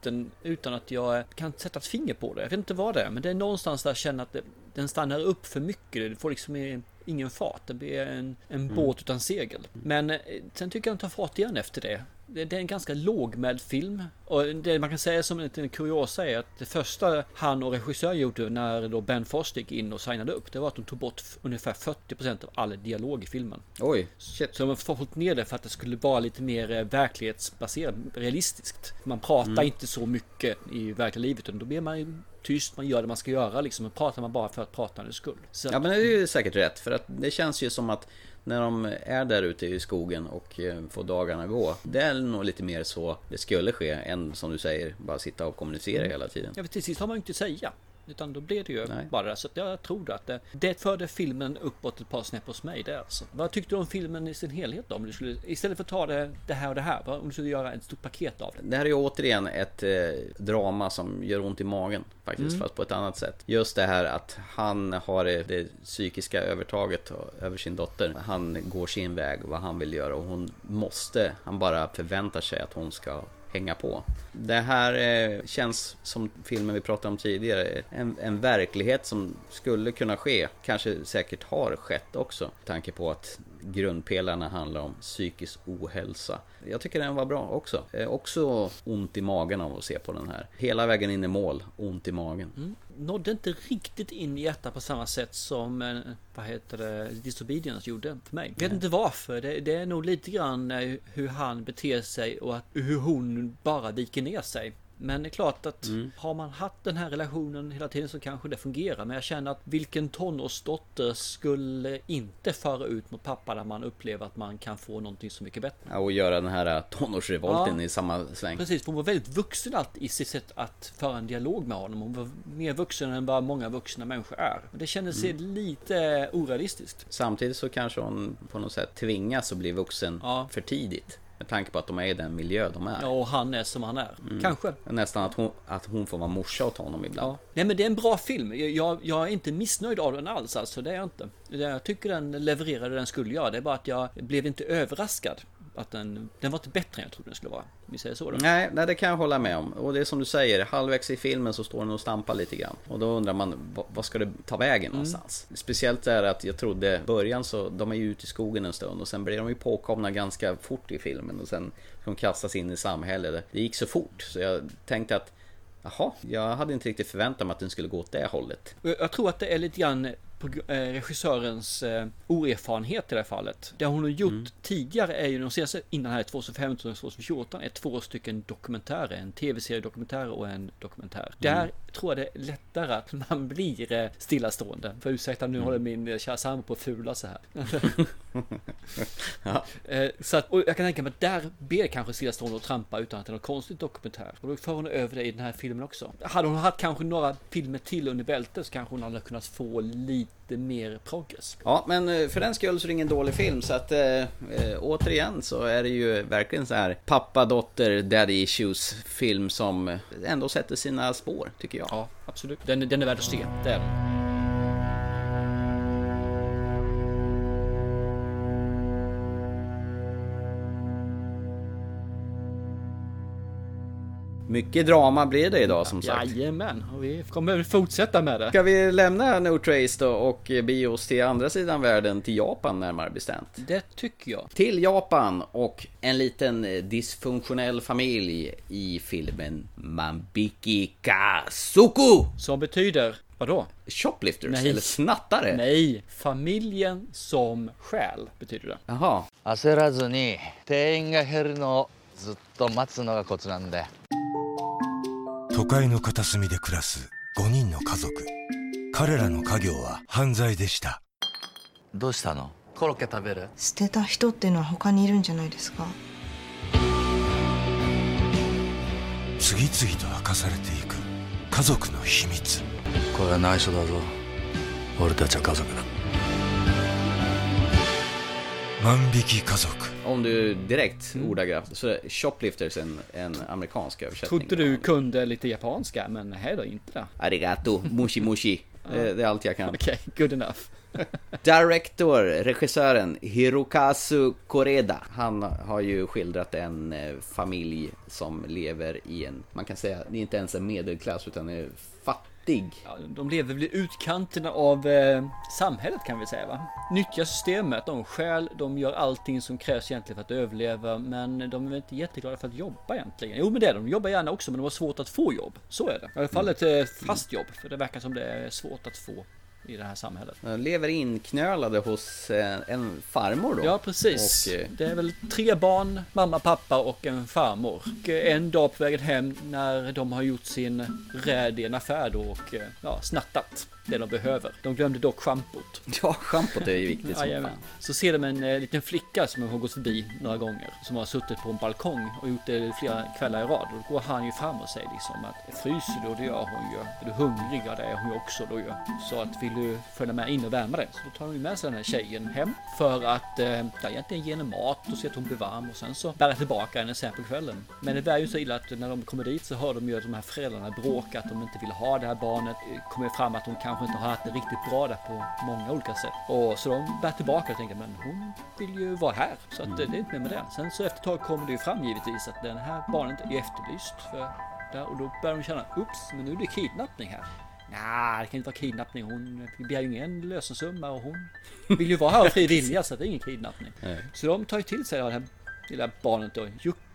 utan att jag kan sätta ett finger på det. Jag vet inte vad det är, men det är någonstans där jag känner att det, den stannar upp för mycket. Det får liksom ingen fart. Det blir en, en mm. båt utan segel. Men eh, sen tycker jag den tar fart igen efter det det är en ganska lågmäld film. Och det man kan säga som en liten kuriosa är att det första han och regissören gjorde när då Ben Foster gick in och signade upp, det var att de tog bort ungefär 40% av all dialog i filmen. Oj, shit. Så de har fått ner det för att det skulle vara lite mer eh, verklighetsbaserat, realistiskt. Man pratar mm. inte så mycket i verkliga livet, utan då blir man tyst, man gör det man ska göra liksom. Och pratar man bara för att pratandets skull. Så ja men det är ju säkert rätt, för att det känns ju som att när de är där ute i skogen och eh, får dagarna gå. Det är nog lite mer så det skulle ske än som du säger, bara sitta och kommunicera hela tiden. Ja, till sist har man ju inte att säga. Utan då blev det ju Nej. bara. Så att jag tror att det, det förde filmen uppåt ett par snäpp hos mig det alltså. Vad tyckte du om filmen i sin helhet då? Om du skulle, istället för att ta det, det här och det här, om du skulle göra ett stort paket av det? Det här är ju återigen ett eh, drama som gör ont i magen faktiskt, fast på ett annat sätt. Just det här att han har det psykiska övertaget över sin dotter. Han går sin väg, vad han vill göra och hon måste, han bara förväntar sig att hon ska hänga på. Det här eh, känns som filmen vi pratade om tidigare, en, en verklighet som skulle kunna ske, kanske säkert har skett också. Med tanke på att grundpelarna handlar om psykisk ohälsa. Jag tycker den var bra också. Eh, också ont i magen av att se på den här. Hela vägen in i mål, ont i magen. Nådde inte riktigt in i hjärtat på samma sätt som, eh, vad heter det, Disobedience gjorde för mig. Vet inte varför. Det, det är nog lite grann eh, hur han beter sig och att, hur hon bara viker ner sig. Men det är klart att har man haft den här relationen hela tiden så kanske det fungerar. Men jag känner att vilken tonårsdotter skulle inte föra ut mot pappa när man upplever att man kan få någonting så mycket bättre. Ja, Och göra den här eh, tonårsrevolten Ja. i samma sväng. Precis, hon var väldigt vuxen allt i sitt sätt att föra en dialog med honom. Hon var mer vuxen än vad många vuxna människor är. Och det kändes lite orealistiskt. Samtidigt så kanske hon på något sätt tvingas att bli vuxen Ja. för tidigt. Med tanke på att de är i den miljö de är. Ja, och han är som han är. Kanske. Nästan att hon, att hon får vara morsa åt honom ibland. Ja. Nej men det är en bra film. Jag, jag, är inte missnöjd av den alls alltså. Det är jag inte. Jag tycker den levererade den skulle göra. Det är bara att jag blev inte överraskad. Att den, den var inte bättre än jag trodde den skulle vara. Om vi säger så då. Nej, nej, det kan jag hålla med om. Och det är som du säger, halvvägs i filmen så står den och stampar lite grann. Och då undrar man, vad, ska det ta vägen någonstans? Speciellt är att jag trodde, i början så, de är ju ute i skogen en stund och sen blir de ju påkomna ganska fort i filmen och sen de kastas in i samhället. Det gick så fort så jag tänkte att Jaha, jag hade inte riktigt förväntat mig att den skulle gå åt det hållet. Jag tror att det är lite grann regissörens eh, oerfarenhet i det här fallet. Det hon har gjort tidigare är ju de senaste, innan här 2015 och 2014, är två stycken dokumentärer. En tv-seriedokumentär och en dokumentär. Där tror jag det är lättare att man blir eh, stillastående. För ursäkta, nu håller min eh, kära sambo på att fula så här. Ja. Eh, Så att, och jag kan tänka mig att där det kanske stillastående och trampa utan att det är något konstigt dokumentär. Och då för hon över det i den här filmen också. Hade hon haft kanske några filmer till under bältet så kanske hon hade kunnat få lite mer progress. Ja, men eh, för den skull så är det ingen dålig film. Så att eh, återigen så är det ju verkligen så här pappa, dotter, daddy issues film som ändå sätter sina spår, tycker jag. Ja, absolut. Den, den är värd att se. Det är den. Mycket drama blir det idag som sagt. Jajamän, och vi kommer fortsätta med det. Ska vi lämna No Trace då och bege oss till andra sidan världen, till Japan närmare bestämt? Det tycker jag. Till Japan och en liten eh, dysfunktionell familj i filmen Mambiki Kasuku! Som betyder, vadå? Shoplifters, Nej. eller snattare? Nej, familjen som själ betyder det. Jaha, 焦らずに店員が減るのをずっと待つのがコツなんで 都会の片隅で暮らす5人の家族。彼らの家業は犯罪でした。どうしたの？コロッケ食べる？捨てた人っていうのは他にいるんじゃないですか？次々と明かされていく。家族の秘密。これは内緒だぞ。俺たちは家族だ。万引き家族 om du direkt ordagrant så är Shoplifters en, en amerikansk översättning. Trodde du kunde lite japanska, men nej då, inte det. Arigato, mushi mushi. Det, det är allt jag kan. Okej, good enough. Director, regissören Hirokazu Koreda. Han har ju skildrat en eh, familj som lever i en, man kan säga, det är inte ens en medelklass utan är fattig. Ja, de lever i utkanterna av eh, samhället kan vi säga va? Nyttjar systemet, de stjäl, de gör allting som krävs egentligen för att överleva Men de är inte jätteglada för att jobba egentligen. Jo men det är de, de jobbar gärna också men de har svårt att få jobb. Så är det, i alla fall ett eh, fast jobb För det verkar som det är svårt att få i det här samhället De lever inknölade hos eh, en farmor då. Ja precis. Och, eh, Det är väl tre barn, mamma, pappa och en farmor. Och eh, en dag på vägen hem när de har gjort sin räd i en affär då och ja, snattat. Det de behöver. De glömde dock schampot. Ja, schampot är ju viktigt som fan. Så ser de en eh, liten flicka som har gått förbi några gånger. Som har suttit på en balkong och gjort det flera kvällar i rad. Och då går han ju fram och säger liksom att fryser du? Och det gör hon ju. Är du hungrig? Ja det är hon ju också då ju. Så att vill du följa med in och värma dig? Så då tar hon ju med sig den här tjejen hem. För att eh, ja, egentligen ge henne mat och se att hon blir varm. Och sen så bära tillbaka henne sen på kvällen. Men det är ju så illa att när de kommer dit så hör de ju att de här föräldrarna bråka. Att de inte vill ha det här barnet. Kommer fram att hon kanske inte har haft det riktigt bra där på många olika sätt. Och så de bär tillbaka och tänker men hon vill ju vara här. Så att eh, det är inte mer med det. Sen så efter ett tag kommer det ju fram givetvis att den här barnet är efterlyst. För där, och då börjar de känna ups men nu är det kidnappning här. Nej, det kan inte vara kidnappning. Hon begär ju ingen lösensumma och hon vill ju vara här av fri vilja så det är ingen kidnappning. Nej. Så de tar ju till sig det här lilla barnet då,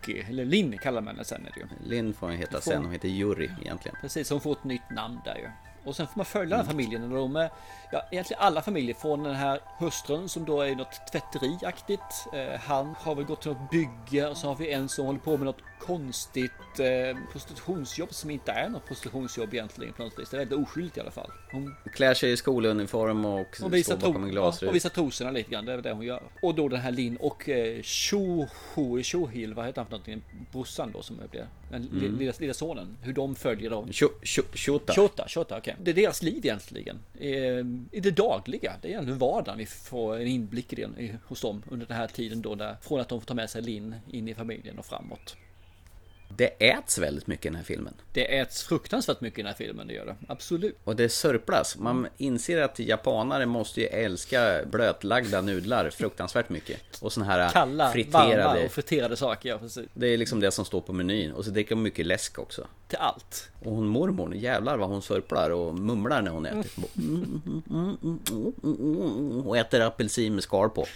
Yuki, eller Linn kallar man henne sen är det ju. Linn får hon heta Får- sen, hon heter Yuri egentligen. Precis, hon får ett nytt namn där ju. Och sen får man följa den här familjen och de är, ja egentligen alla familjer från den här hustrun som då är något tvätteriaktigt. Eh, han har väl gått till något bygge och så har vi en som håller på med något konstigt eh, prostitutionsjobb som inte är något prostitutionsjobb egentligen på något vis. Det är väldigt oskyldigt i alla fall. Hon Klär sig i skoluniform och och visar, står bakom en ja, glasrut. och visar trosorna lite grann, det är väl det hon gör. Och då den här Linn och eh, Shohil, vad heter han för någonting? Brorsan då som blir den li- Mm. lilla, lilla sonen. Hur de följer tjo- Shota. Shota, Shota, okej. Det är deras liv egentligen. Eh, I det dagliga. Det är egentligen vardagen vi får en inblick i det i- hos dem under den här tiden då. Där, från att de får ta med sig Linn in i familjen och framåt. Det äts väldigt mycket i den här filmen. Det äts fruktansvärt mycket i den här filmen, det gör det. Absolut. Och det sörplas. Man inser att japanare måste ju älska blötlagda nudlar fruktansvärt mycket. Och såna här Kalla, varma friterade. och friterade saker, ja precis. Det är liksom det som står på menyn. Och så dricker de mycket läsk också. Till allt. Och hon mormor, jävlar vad hon sörplar och mumlar när hon äter. Och äter apelsin med skal på.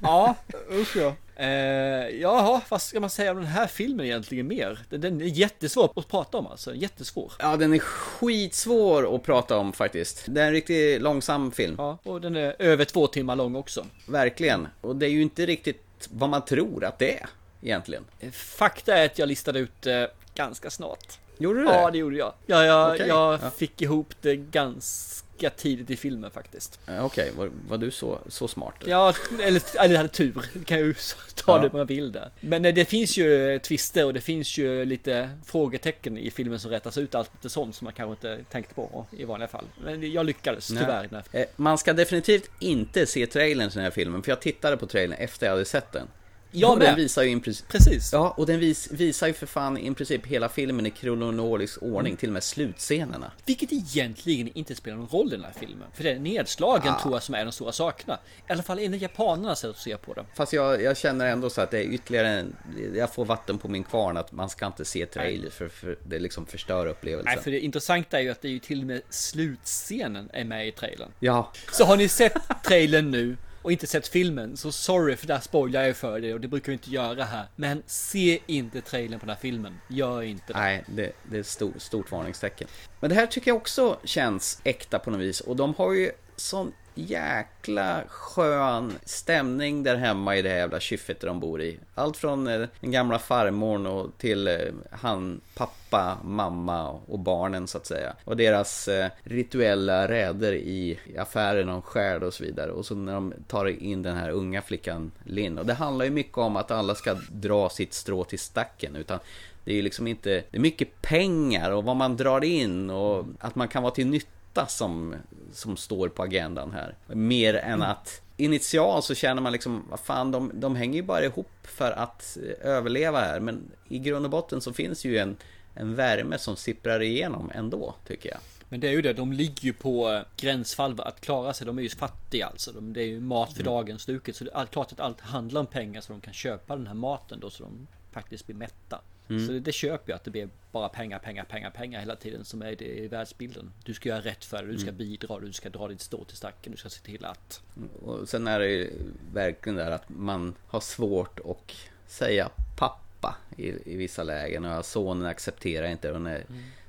Ja, usch ja. Eh, jaha, vad ska man säga om den här filmen egentligen mer? Den, den är jättesvår att prata om alltså, jättesvår. Ja, den är skitsvår att prata om faktiskt. Det är en riktigt långsam film. Ja, och den är över två timmar lång också. Verkligen. Och det är ju inte riktigt vad man tror att det är egentligen. Fakta är att jag listade ut eh, ganska snart. Gjorde du det? Ja, det gjorde jag. Ja, jag, Okej, jag ja. fick ihop det ganska tidigt i filmen faktiskt. Okej, var, var du så, så smart? Ja, eller, eller hade tur. Det kan jag ju ta Ja. det man vill där. Men eh, det finns ju twister och det finns ju lite frågetecken i filmen som rättas ut allt lite sånt som man kanske inte tänkte på i vanliga fall. Men jag lyckades Nej. tyvärr. Eh, Man ska definitivt inte se trailern till den här filmen, för jag tittade på trailern efter jag hade sett den. Jag och den med. visar ju princip... Precis. Ja, och den vis, visar ju för fan i princip hela filmen i kronologisk ordning, till och med slutscenerna. Vilket egentligen inte spelar någon roll i den här filmen. För det är nedslagen Ja. tror jag som är de stora sakerna. I alla fall enligt japanernas sätt att se på det. Fast jag, jag känner ändå så att det är ytterligare en, Jag får vatten på min kvarn att man ska inte se trailer för, för det liksom förstör upplevelsen. Nej, för det intressanta är ju att det är ju till och med slutscenen är med i trailern. Ja, Så har ni sett trailern nu och inte sett filmen, så sorry för där spoilar jag för dig och det brukar jag inte göra här. Men se inte trailern på den här filmen. Gör inte det. Nej, det, det är ett stort, stort varningstecken. Men det här tycker jag också känns äkta på något vis. Och de har ju sån jäkla skön stämning där hemma i det här jävla kyffet de bor i. Allt från eh, den gamla farmorn och till eh, han, pappa, mamma och barnen så att säga. Och deras eh, rituella räder i affären om skärd och så vidare. Och så när de tar in den här unga flickan Linn. Och det handlar ju mycket om att alla ska dra sitt strå till stacken. Utan det är ju liksom inte, det är mycket pengar och vad man drar in och att man kan vara till nytta som, som står på agendan här. Mer än att initialt så känner man liksom, vad fan, de, de hänger ju bara ihop för att eh, överleva här. Men i grund och botten så finns ju en, en värme som sipprar igenom ändå, tycker jag. Men det är ju det, de ligger ju på eh, gränsfall att klara sig. De är ju fattiga alltså. De, det är ju mat för dagen stuket. Så det är klart att allt handlar om pengar så de kan köpa den här maten då så de faktiskt blir mätta. Mm. Så det, det köper jag att det blir bara pengar, pengar, pengar, pengar hela tiden som är det i världsbilden. Du ska göra rätt för dig, du ska Mm. bidra, du ska dra ditt stå till stacken, du ska se till att. Och sen är det ju verkligen där att man har svårt att säga pappa i, i vissa lägen. Och sonen accepterar inte och när,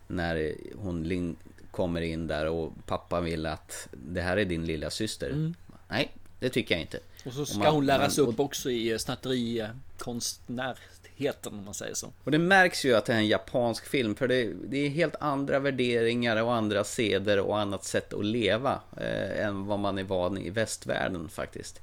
när hon kommer in där och pappa vill att det här är din lilla syster. Mm. Nej, det tycker jag inte. Och så ska man- hon läras man- upp också i snatterikonstnärheten om man säger så. Och det märks ju att det är en japansk film för det, det är helt andra värderingar och andra seder och annat sätt att leva eh, än vad man är van i västvärlden faktiskt.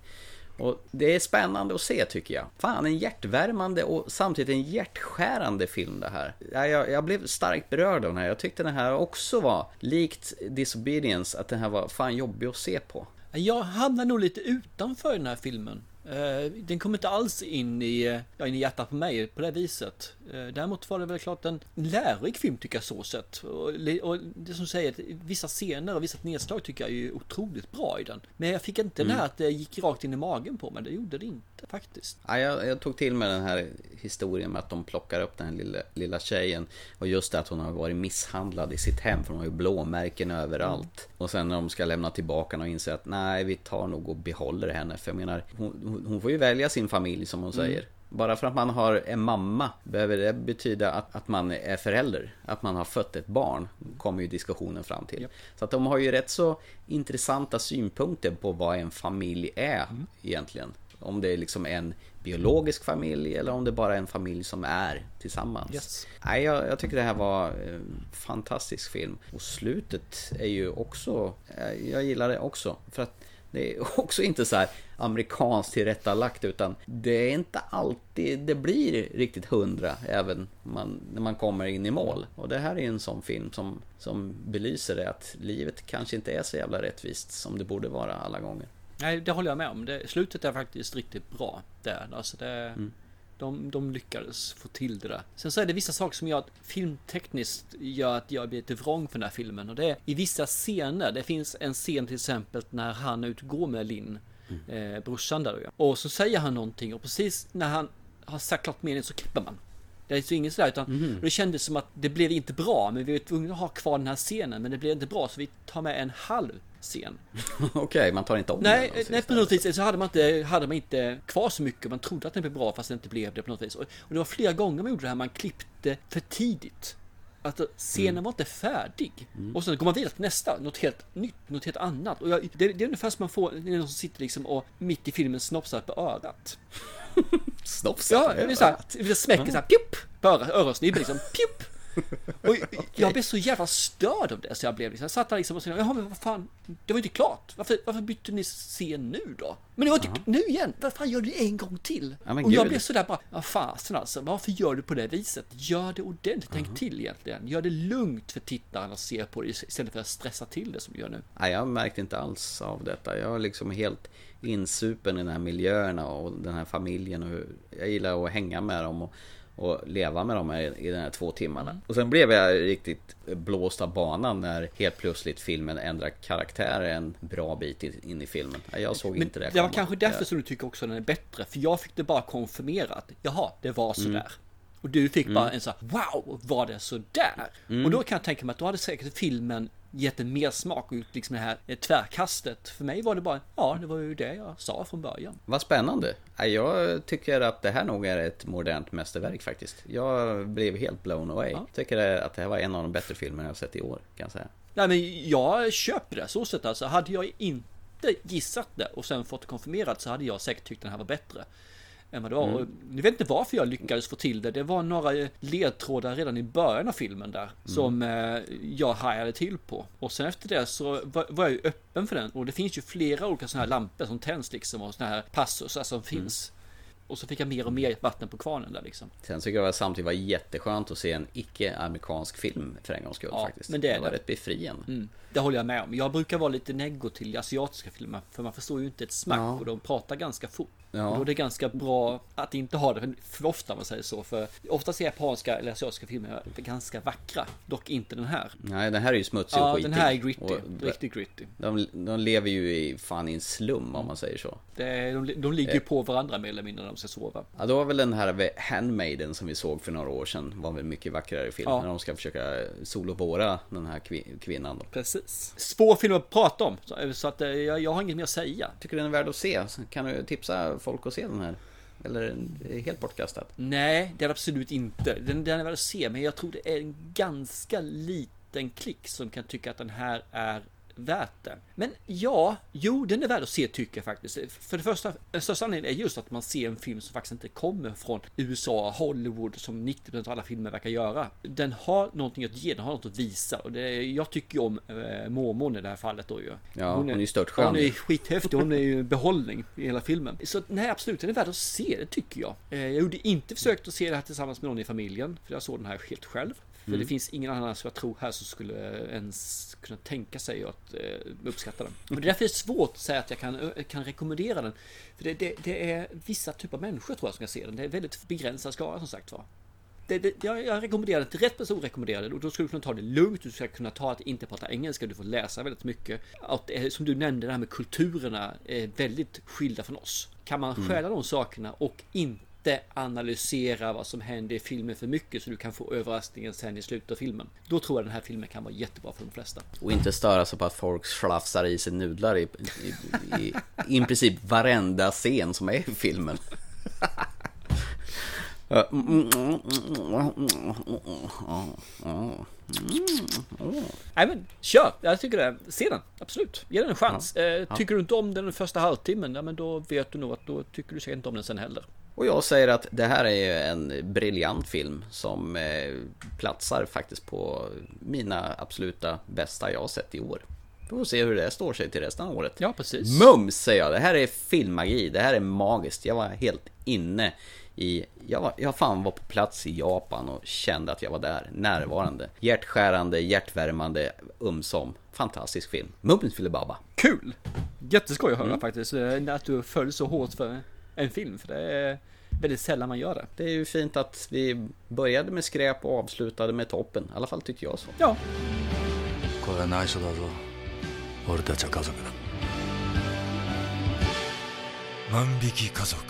Och det är spännande att se tycker jag. Fan, en hjärtvärmande och samtidigt en hjärtskärande film det här. Ja, Jag, jag blev starkt berörd av den här. Jag tyckte den här också var, likt Disobedience, att den här var fan jobbig att se på. Jag hamnar nog lite utanför den här filmen. Eh, den kommer inte alls in i, eh, ja, in i hjärtat på mig på det viset. Eh, Däremot var det väl klart en lärorik film tycker jag så sett. Och, och det som säger att vissa scener och vissa nedslag tycker jag är ju otroligt bra i den. Men jag fick inte Mm. den här att det gick rakt in i magen på mig. Det gjorde det inte faktiskt. Ja, jag, jag tog till mig den här historien med att de plockar upp den här lilla, lilla tjejen Och just det att hon har varit misshandlad i sitt hem för hon har ju blåmärken överallt Och sen när de ska lämna tillbaka och inser att nej vi tar nog och behåller henne För jag menar hon, hon- hon får ju välja sin familj som hon Mm. säger bara för att man har en mamma behöver det betyda att, att man är förälder. Att man har fött ett barn, kommer ju diskussionen fram till. Så att de har ju rätt så intressanta synpunkter på vad en familj är Mm. egentligen. Om det är liksom en biologisk familj eller om det bara är en familj som är tillsammans. Yes. Nej, jag, jag tycker det här var en fantastisk film. Och slutet är ju också, eh, jag gillar det också. För att det är också inte så här amerikanskt tillrättalagt utan det är inte alltid det blir riktigt hundra även man, när man kommer in i mål. Och det här är en sån film som, som belyser det att livet kanske inte är så jävla rättvist som det borde vara alla gånger. Nej, det håller jag med om. Det, slutet är faktiskt riktigt bra. Där. Alltså det, Mm. De, de lyckades få till det där. Sen så är det vissa saker som gör att filmtekniskt gör att jag blir lite vrång för den här filmen. Och det är i vissa scener. Det finns en scen till exempel när han utgår med Linn. Eh, brorsan där ja. Och så säger han någonting och precis när han har sagt klart meningen så klipper man. Det är så inget sådär utan Mhm. det kändes som att det blev inte bra men vi var tvungna att ha kvar den här scenen men det blev inte bra så vi tar med en halv scen. Okej, man tar inte om Nej, den. nej på något vis så hade man, inte, hade man inte kvar så mycket. Man trodde att den blev bra fast det inte blev det på något vis. Och, och det var flera gånger man gjorde det här, man klippte för tidigt. Att scenen Mm. var inte färdig. Och sen går man vidare till nästa, något helt nytt, något helt annat. Och jag, det, det är ungefär som man får, det är någon som sitter liksom och mitt i filmen snopsar på örat. Snopsar Ja, på det är såhär, örat. det smäcker såhär, pjupp! På öra- öronsnibben liksom, pjupp! Och jag blev så jävla störd av det så jag blev liksom, jag satt där liksom och sa, jaha men vad fan, det var inte klart. Varför, varför bytte ni scen nu då? Men det var inte, nu igen, vad fan gör du en gång till? Ja, och jag gud. blev sådär bara, ja fasen alltså, varför gör du på det viset? Gör det ordentligt, tänk till egentligen. Gör det lugnt för tittaren att se på det istället för att stressa till det som du gör nu. Nej, jag märkte inte alls av detta. Jag är liksom helt insupen i de här miljöerna och den här familjen. Och jag gillar att hänga med dem och, och leva med dem här i de här två timmarna. Och sen blev jag riktigt blåst av banan när helt plötsligt filmen ändrar karaktär en bra bit in i filmen. Jag såg Men inte det det var kanske därför som du tycker också den är bättre. För jag fick det bara konfirmerat. Jaha, det var sådär. Och du fick bara Mm. en så här, wow, var det sådär? Mm. Och då kan jag tänka mig att då hade säkert filmen gett en mer smak och gjort liksom det här eh, tvärkastet. För mig var det bara, ja, det var ju det jag sa från början. Vad spännande. Jag tycker att det här nog är ett modernt mästerverk faktiskt. Jag blev helt blown away. Ja. Tycker att det här var en av de bättre filmerna jag sett i år, kan jag säga. Nej, men jag köper det så sett alltså. Hade jag inte gissat det och sen fått det konfirmerat så hade jag säkert tyckt den här var bättre. Än vad det var. Mm. Och Jag vet inte varför jag lyckades få till det. Det var några ledtrådar redan i början av filmen där. Som eh, jag hajade till på. Och sen efter det så var, jag ju öppen för den. Och det finns ju flera olika sådana här lampor som tänds liksom. Och sådana här passusar som finns. Och så fick jag mer och mer vatten på kvarnen där liksom. Sen tycker jag att samtidigt var jätteskönt att se en icke-amerikansk film för en gångs skull Ja, faktiskt. men det är var det. rätt befriande. Mm, det håller jag med om. Jag brukar vara lite neggo till asiatiska filmer. För man förstår ju inte ett smack Ja. och de pratar ganska fort. Ja. Och då är det ganska bra att inte ha det för ofta om man säger så. För oftast är japanska eller asiatiska filmer ganska vackra. Dock inte den här. Nej, den här är ju smutsig och Ja, skitig. den här är gritty. Och Riktigt gritty. De, de lever ju i, fan i en slum om man säger så. Det de, de ligger Eh. ju på varandra mer eller mindre när de ska sova. Ja, då var väl den här Handmaiden som vi såg för några år sedan var väl mycket vackrare film. Ja. När de ska försöka solovåra den här kvin- kvinnan då. Precis. Svår film att prata om. Så, så att eh, jag, jag har inget mer att säga. Tycker den är värd att se? Kan du tipsa folk att se den här? Eller är det helt bortkastat? Nej, det är absolut inte. Den, den är värd att se, men jag tror det är en ganska liten klick som kan tycka att den här är värt det. Men ja, jo, den är värd att se tycker jag faktiskt. För det första, största anledningen är just att man ser en film som faktiskt inte kommer från USA, Hollywood, som 90% av alla filmer verkar göra. Den har någonting att ge, den har något att visa. Och det, jag tycker ju om äh, mormon i det här fallet då ju. Ja, hon är, hon är störtskön. Hon är skithäftig, hon är ju behållning i hela filmen. Så nej, absolut, den är värd att se, det tycker jag. Eh, jag gjorde inte försökt att se det här tillsammans med någon i familjen, för jag såg den här helt själv. För Mm. det finns ingen annan som jag tror här som skulle ens kunna tänka sig att eh, uppskatta den. Och det är därför det är svårt att säga att jag kan, kan rekommendera den. För det, det, det är vissa typer av människor tror jag som kan se den. Det är väldigt begränsad skara som sagt var. Det, det, jag, jag rekommenderar det till rätt person rekommenderar det och då ska du kunna ta det lugnt. Du ska kunna ta att inte prata engelska. Du får läsa väldigt mycket. Att, eh, som du nämnde, det här med kulturerna är väldigt skilda från oss. Kan man Mm. stjäla de sakerna och inte analysera vad som händer i filmen för mycket så du kan få överraskningen sen i slutet av filmen. Då tror jag den här filmen kan vara jättebra för de flesta. Och inte störa sig på att folk slafsar i sig nudlar i, i, i, i, i princip varenda scen som är i filmen. Nej men kör! Jag tycker det. Se den, absolut. Ge den en chans. Eh, tycker du inte om den den första halvtimmen, ja, men då vet du nog att då tycker du säkert inte om den sen heller. Och jag säger att det här är en briljant film som eh, platsar faktiskt på mina absoluta bästa jag har sett i år. Vi får se hur det står sig till resten av året. Ja, precis. Mums säger jag, det här är filmmagi, det här är magiskt. Jag var helt inne i, jag, var, jag fan var på plats i Japan och kände att jag var där, närvarande. Hjärtskärande, hjärtvärmande, umsom. Fantastisk film. Mums Filibaba. Kul! Jätteskoj att höra Mm. faktiskt, eh, att du föll så hårt för en film, för det är väldigt sällan man gör det. Det är ju fint att vi började med skräp och avslutade med toppen. I alla fall tyckte jag så. Ja. これは内緒だぞ俺たちは家族だ万引き家族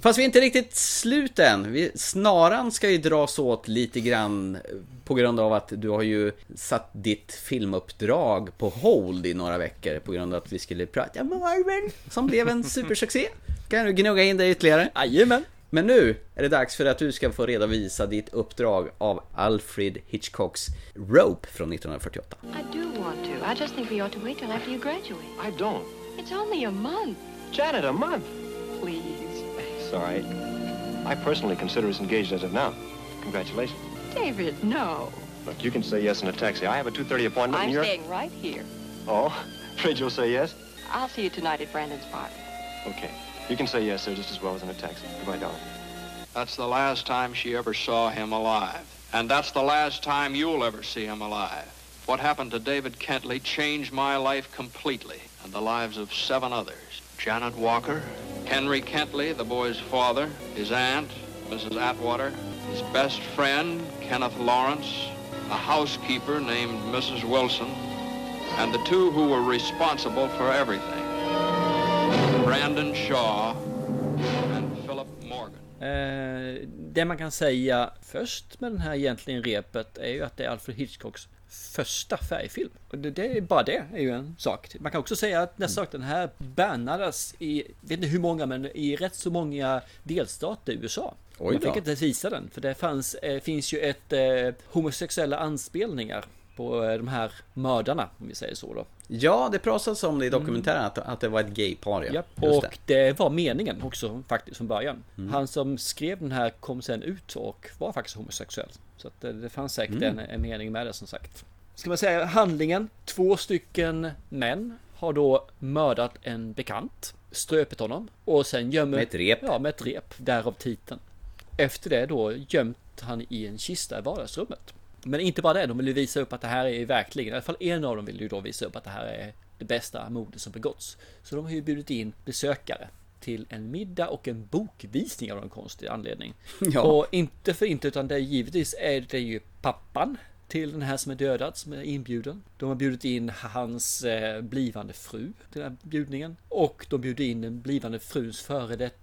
Fast vi är inte riktigt slut än. Vi, snaran ska ju dras åt lite grann på grund av att du har ju satt ditt filmuppdrag på hold i några veckor på grund av att vi skulle prata om Marvel som blev en supersuccé. Kan du gnugga in det ytterligare? Jajamän! Men nu är det dags för att du ska få redovisa ditt uppdrag av Alfred Hitchcocks Rope från 1948. I do want to. I just think we ought to wait till after you graduate. I don't. It's only a month. Janet, a month. Please. Sorry. I personally consider us engaged as of now. Congratulations. David, no. Look, you can say yes in a taxi. I have a 2.30 appointment I'm and you're... staying right here. Oh, afraid you'll say yes? I'll see you tonight at Brandon's party. Okay. You can say yes, sir, just as well as in a taxi. Goodbye, darling. That's the last time she ever saw him alive. And that's the last time you'll ever see him alive. What happened to David Kentley changed my life completely and the lives of seven others. Janet Walker, Henry Kentley, the boy's father, his aunt, Mrs. Atwater, his best friend, Kenneth Lawrence, a housekeeper named Mrs. Wilson, and the two who were responsible for everything. Brandon Shaw and Philip Morgan. Eh, det man kan säga först med den här egentligen repet är ju att det är Alfred Hitchcocks första färgfilm. Och det, det är bara det är ju en sak. Man kan också säga att nästa sak, den här bannades i, vet inte hur många, men i rätt så många delstater i USA. Oj Man fick inte visa den, för det fanns, eh, finns ju ett eh, homosexuella anspelningar på eh, de här mördarna, om vi säger så då. Ja, det pratas om det i dokumentären att, att det var ett gaypar. Ja. Och det. var meningen också faktiskt från början. Mm. Han som skrev den här kom sen ut och var faktiskt homosexuell. Så att det, det fanns säkert Mm. en, en mening med det som sagt. Ska man säga handlingen? Två stycken män har då mördat en bekant, ströpit honom och sen gömmer... Med ett rep. Ja, med ett rep. Därav titeln. Efter det då gömt han i en kista i vardagsrummet. Men inte bara det, de vill ju visa upp att det här är verkligen, i alla fall en av dem vill ju då visa upp att det här är det bästa mordet som begåtts. Så de har ju bjudit in besökare till en middag och en bokvisning av någon konstig anledning. Ja. Och inte för inte utan det är givetvis är det ju pappan till den här som är dödad som är inbjuden. De har bjudit in hans eh, blivande fru till den här bjudningen. Och de bjuder in den blivande fruns före detta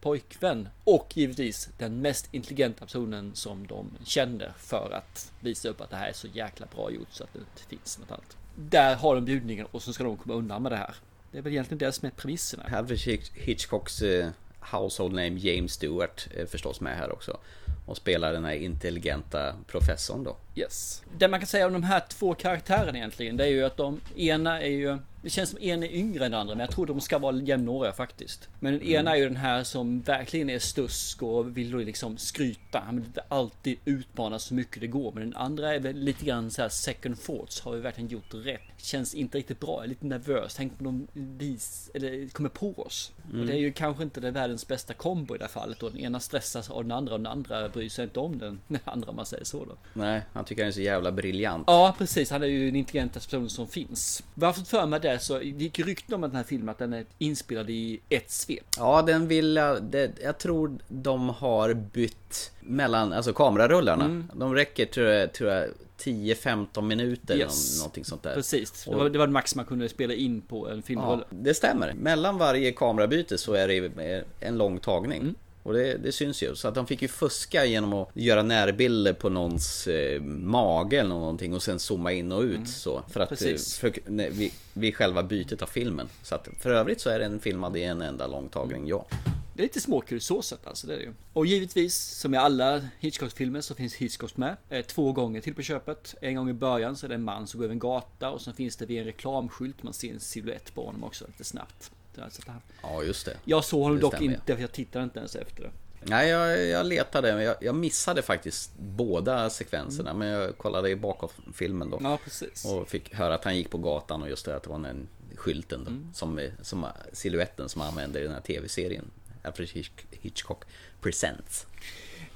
pojkvän. Och givetvis den mest intelligenta personen som de känner för att visa upp att det här är så jäkla bra gjort så att det inte finns något annat. Där har de bjudningen och så ska de komma undan med det här. Det är väl egentligen det som är premisserna. Hitch- Hitchcocks eh, household name James Stewart är förstås med här också. och spelar den här intelligenta professorn då. Yes. Det man kan säga om de här två karaktärerna egentligen, det är ju att de ena är ju det känns som en är yngre än den andra, men jag tror de ska vara jämnåriga faktiskt. Men den ena är ju den här som verkligen är stusk och vill då liksom skryta. Han vill alltid utmana så mycket det går. Men den andra är väl lite grann så här second thoughts. Har vi verkligen gjort rätt? Känns inte riktigt bra. Jag är lite nervös. Tänk om de vis, eller kommer på oss. Mm. Och det är ju kanske inte det världens bästa kombo i det här fallet. Och den ena stressas av den andra och den andra bryr sig inte om den, den andra man säger så då. Nej, han tycker han är så jävla briljant. Ja, precis. Han är ju den intelligentaste personen som finns. Varför för mig det så det gick rykten om den här filmen att den är inspelad i ett svep. Ja, den vill jag... Det, jag tror de har bytt mellan, alltså kamerarullarna. Mm. De räcker tror jag, tror jag 10-15 minuter Yes. någonting sånt där. Precis. Det Och- var, det var det max man kunde spela in på en filmrulle. Ja, det stämmer. Mellan varje kamerabyte så är det en lång tagning. Mm. Och det, det syns ju. Så att de fick ju fuska genom att göra närbilder på någons eh, mage eller någonting och sen zooma in och ut så. För att eh, Mm. Precis. för, nej, vid, vid själva bytet av filmen. Så att för övrigt så är den filmad i en enda lång tagning, ja. Det är lite småkul så sätt alltså, det är det ju. Och givetvis, som i alla Hitchcock-filmer så finns Hitchcock med. Eh, två gånger till på köpet. En gång i början så är det en man som går över en gata och sen finns det vid en reklamskylt man ser en silhuett på honom också lite snabbt. Alltså att han- Ja, just det. Jag såg honom Det dock stämmer, inte, för jag tittade inte ens efter det. Nej, jag, jag letade, men jag, jag missade faktiskt båda sekvenserna. Men jag kollade i bakom filmen då. Ja. Och fick höra att han gick på gatan och just det att det var den skylten då. Som, som siluetten som han använder i den här tv-serien. Alfred Hitch- Hitchcock Presents.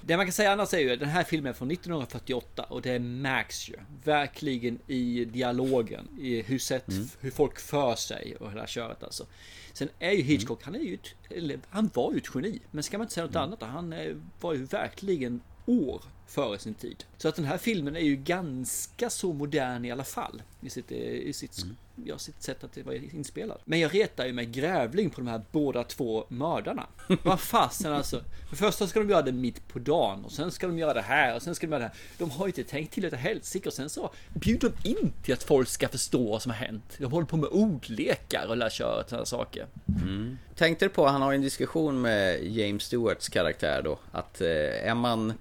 Det man kan säga annars är ju att den här filmen är från 1948 och det märks ju verkligen i dialogen, i hur, sätt, Mm. hur folk för sig och hela köret alltså. Sen är ju Hitchcock, han är ju ett, han var ju ett geni, men ska man inte säga något annat, han eh, var ju verkligen år före sin tid. Så att den här filmen är ju ganska så modern i alla fall i sitt, eh, i sitt, ja, sitt sätt att vara inspelad. Men jag retar ju mig grävling på de här båda två mördarna. Vad fasen alltså. För det första ska de göra det mitt på dagen och sen ska de göra det här och sen ska de göra det här. De har ju inte tänkt till ett helsike och sen så bjuder de in till att folk ska förstå vad som har hänt. De håller på med ordlekar och lär köra sådana saker. Mm. Tänkte du på, han har en diskussion med James Stewarts karaktär då. Att eh, är man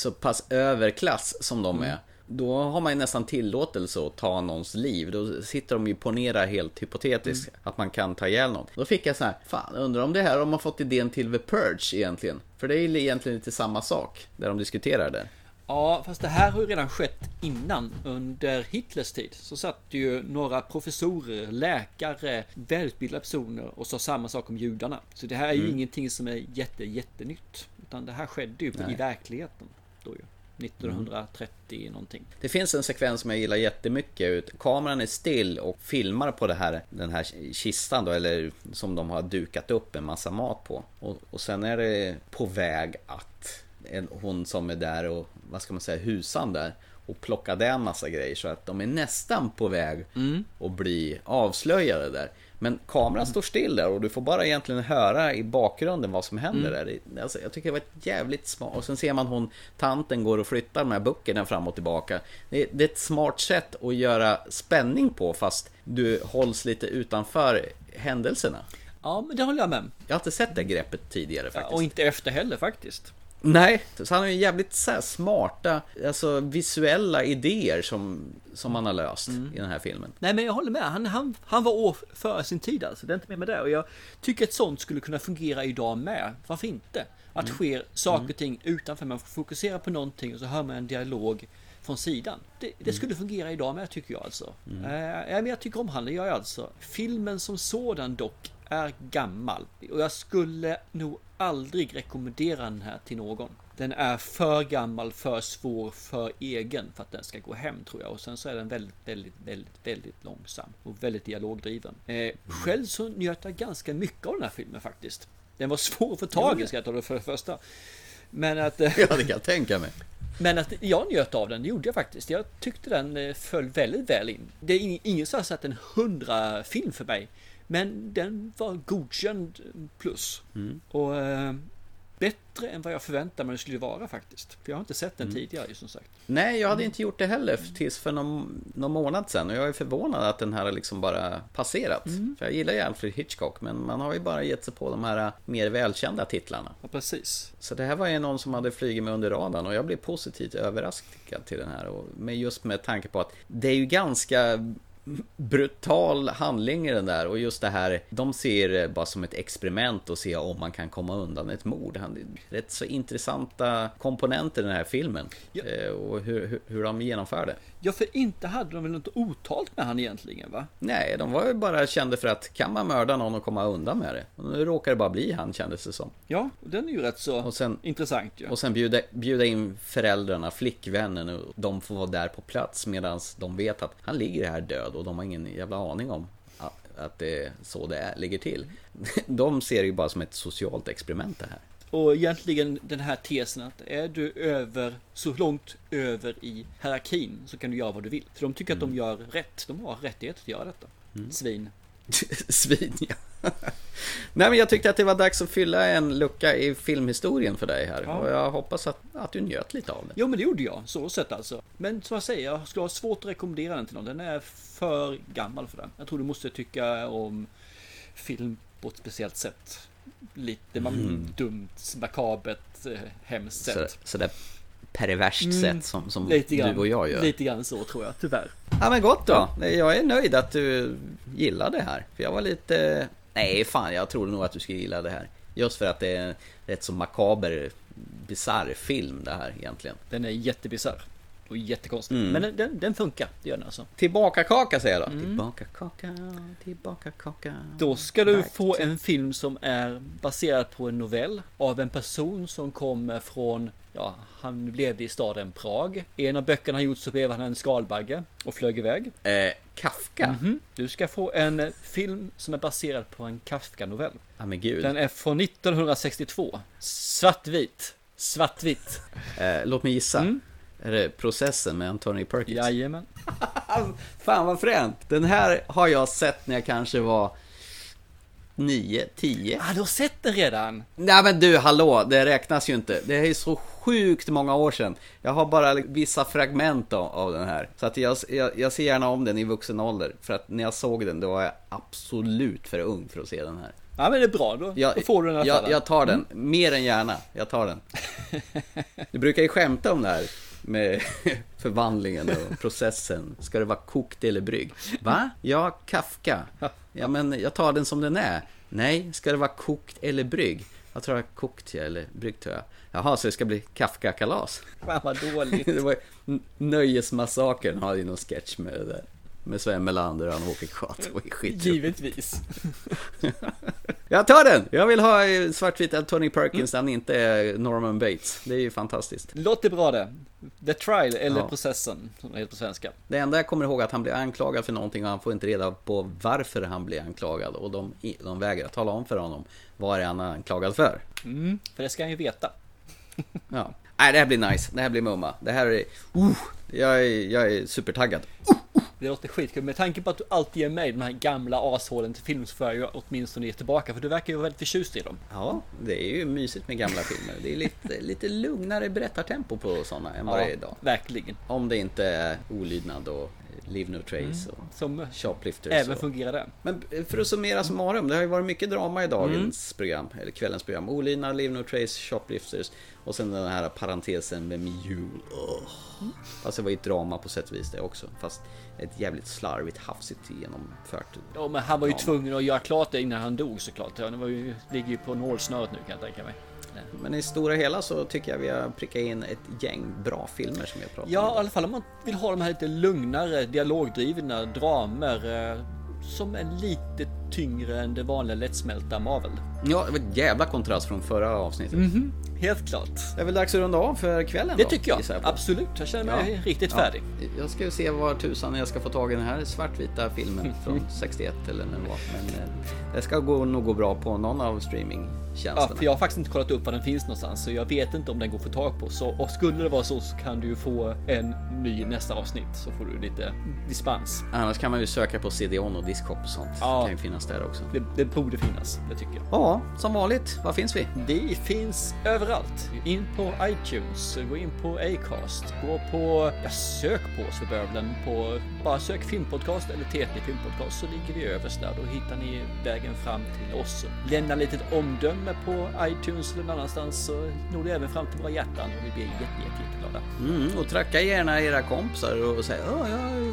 så pass överklass som de är. Då har man ju nästan tillåtelse att ta någons liv. Då sitter de ju på ner helt hypotetiskt att man kan ta ihjäl någon. Då fick jag så här, fan undrar om det här har man fått idén till The Purge egentligen. För det är ju egentligen lite samma sak, där de diskuterar det. Ja, fast det här har ju redan skett innan. Under Hitlers tid så satt ju några professorer, läkare, välutbildade personer och sa samma sak om judarna. Så det här är ju Mm. ingenting som är jätte, jättenytt. Utan det här skedde ju i Nej. verkligheten. Då ju. 1930 någonting. Det finns en sekvens som jag gillar jättemycket. Ut. Kameran är still och filmar på det här, den här kistan då, eller som de har dukat upp en massa mat på. Och, och sen är det på väg att en, hon som är där och, vad ska man säga, husan där och plocka där en massa grejer så att de är nästan på väg Mm. att bli avslöjade där. Men kameran står still där och du får bara egentligen höra i bakgrunden vad som händer Mm. där. Alltså, jag tycker det var ett jävligt smart... Och sen ser man hon, tanten går och flyttar de här böckerna fram och tillbaka. Det, det är ett smart sätt att göra spänning på fast du hålls lite utanför händelserna. Ja, men det håller jag med. Jag har inte sett det greppet tidigare faktiskt. Och inte efter heller faktiskt. Nej, så han har ju jävligt så här smarta, alltså visuella idéer som, som han har löst Mm. i den här filmen. Nej men jag håller med, han, han, han var år före sin tid alltså, det är inte mer med det. Och jag tycker att sånt skulle kunna fungera idag med. Varför inte? Att Mm. sker saker och ting utanför, man fokuserar på någonting och så hör man en dialog från sidan. Det, det skulle fungera idag med tycker jag alltså. Mm. Eh, men jag tycker om han, det gör jag alltså. Filmen som sådan dock är gammal. Och jag skulle nog aldrig rekommendera den här till någon. Den är för gammal, för svår, för egen för att den ska gå hem tror jag. Och sen så är den väldigt, väldigt, väldigt, väldigt långsam och väldigt dialogdriven. Eh, själv så njöt jag ganska mycket av den här filmen faktiskt. Den var svår att få tag i ska jag ta det för det första. Men att... eh, Ja, det kan jag tänka mig. Men att jag njöt av den, det gjorde jag faktiskt. Jag tyckte den eh, föll väldigt väl in. Det är ing- ingen som har sett en hundra film för mig. Men den var godkänd plus. Mm. Och eh, bättre än vad jag förväntade mig det skulle vara faktiskt. För jag har inte sett den tidigare ju som sagt. Nej, jag hade inte gjort det heller tills för någon, någon månad sedan och jag är förvånad att den här har liksom bara passerat. För jag gillar ju Alfred Hitchcock men man har ju bara gett sig på de här mer välkända titlarna. Ja, precis. Så det här var ju någon som hade flugit med under radarn och jag blev positivt överraskad till den här. Och med just med tanke på att det är ju ganska brutal handling i den där och just det här De ser bara som ett experiment och se om man kan komma undan ett mord. Han- det är Rätt så intressanta komponenter i den här filmen eh, och hur, hur, hur de genomför det. Ja, för inte hade de väl något otalt med han egentligen va? Nej, de var ju bara kända för att kan man mörda någon och komma undan med det? Och nu råkar det bara bli han kändes det som. Ja, den är ju rätt så Och sen, intressant ju. och sen bjuda, bjuda in föräldrarna, flickvännen och de får vara där på plats medan de vet att han ligger här död och de har ingen jävla aning om att, det är så det är, ligger till. De ser det ju bara som ett socialt experiment det här. Och egentligen den här tesen att är du över, så långt över i hierarkin så kan du göra vad du vill. För de tycker att de gör rätt. De har rättighet att göra detta. Svin. Svin ja. Nej men jag tyckte att det var dags att fylla en lucka i filmhistorien för dig här. Ja. Och jag hoppas att, att du njöt lite av det. Jo men det gjorde jag, så sett alltså. Men som jag säger, jag skulle ha svårt att rekommendera den till någon. Den är för gammal för det. Jag tror du måste tycka om film på ett speciellt sätt. Lite Mm. dumt, makabert, eh, hemskt Så, sätt. så där perverst Mm, sätt som, som grann, du och jag gör. Lite grann så tror jag, tyvärr. Ja men gott då. Jag är nöjd att du gillar det här. För jag var lite... Nej fan, jag trodde nog att du skulle gilla det här. Just för att det är en rätt så makaber, bisarr film det här egentligen. Den är jättebisarr. Och jättekonstig. Mm. Men den, den, den funkar, det gör den alltså. Tillbaka kaka säger jag då. Mm. Tillbaka kaka, tillbaka kaka. Då ska du Back få en film som är baserad på en novell av en person som kommer från, ja, han levde i staden Prag. I en av böckerna han gjort så blev han en skalbagge och flög iväg. Eh, Kafka? Mhm. Du ska få en film som är baserad på en Kafka-novell. Ja men gud. Den är från 1962. Svartvit. Svartvitt. Eh, låt mig gissa. Mm. Är det processen med Anthony Perkins? Jajamän. Fan vad fränt! Den här har jag sett när jag kanske var 9, 10. Ah, du har sett den redan? Nej men du, hallå, det räknas ju inte. Det är ju så sjukt många år sedan. Jag har bara vissa fragment av, av den här. Så att jag, jag, jag ser gärna om den i vuxen ålder. För att när jag såg den, då var jag absolut för ung för att se den här. Ja men det är bra, då, Jag, då får du den fall. jag, jag tar den, mer än gärna. Jag tar den. Du brukar ju skämta om det här med förvandlingen och processen. Ska det vara kokt eller brygg? Va? Ja, Kafka. Ja, men jag tar den som den är. Nej, ska det vara kokt eller brygg? Jag tror jag kokt eller bryggt tror jag. Jaha, så det ska bli Kafka-kalas? Fan vad dåligt. det var ju Nöjesmassakern har ju någon sketch med det där. Med Sven Melander och. Det ju skit. Givetvis. Jag tar den! Jag vill ha eh, svartvit Tony Perkins, han inte är Norman Bates. Det är ju fantastiskt. Låter bra det. The Trial, eller Ja. Processen, som det heter på svenska. Det enda jag kommer ihåg är att han blir anklagad för någonting och han får inte reda på varför han blir anklagad. Och de, de vägrar tala om för honom vad är han är anklagad för. Mm, för det ska han ju veta. Ja. Nej, det här blir nice. Det här blir mumma. Det här är... Uh, jag, är jag är supertaggad. Det låter skitkul. Med tanke på att du alltid med i de här gamla ashålen till film så får jag ju åtminstone ge tillbaka. För du verkar ju vara väldigt förtjust i dem. Ja, det är ju mysigt med gamla filmer. Det är lite, lite lugnare berättartempo på sådana än vad det är idag. verkligen. Om det inte är olydnad och Leave No Trace och Som Shoplifters. även och... fungerar det. Men för att summera summarum, det har ju varit mycket drama i dagens program, eller kvällens program. Olydnad, Leave No Trace, Shoplifters och sen den här parentesen med Mule. Oh. Fast det var ju ett drama på sätt och vis det också. Fast ett jävligt slarvigt, hafsigt genomfört. Ja, men han var ju drama. tvungen att göra klart det innan han dog såklart. Han var ju, ligger ju på nålsnöret nu kan jag tänka mig. Men i stora hela så tycker jag vi har prickat in ett gäng bra filmer som jag pratat Ja, om. i alla fall om man vill ha de här lite lugnare, dialogdrivna dramer eh, som är lite tyngre än det vanliga lättsmälta Marvel. Ja, det var ett jävla kontrast från förra avsnittet. Mhm, helt klart. Det är väl dags att runda av för kvällen Det då, tycker jag. på. Absolut, jag känner mig riktigt färdig. Jag ska ju se var tusan jag ska få tag i den här svartvita filmen från 61 eller när det var. Men eh, det ska gå, nog gå bra på någon av streamingtjänsterna känns Ja, för jag har faktiskt inte kollat upp var den finns någonstans, så jag vet inte om den går att få tag på. Så, och skulle det vara så så kan du ju få en ny nästa avsnitt, så får du lite dispens. Annars kan man ju söka på CD-ON och Discop och sånt. Ja. Det kan ju finnas där också. Det, det borde finnas, det tycker jag. Ja, som vanligt. Var finns vi? Det finns överallt. In på iTunes, gå in på Acast, gå på, ja, sök på oss för bövelen på, bara sök filmpodcast eller TT filmpodcast så ligger vi överst där. Då hittar ni vägen fram till oss. Lämna lite omdöme på iTunes eller någon annanstans så når det även fram till våra hjärtan och vi blir jätte, jätte, jätteglada. Mm, och tracka gärna era kompisar och säga att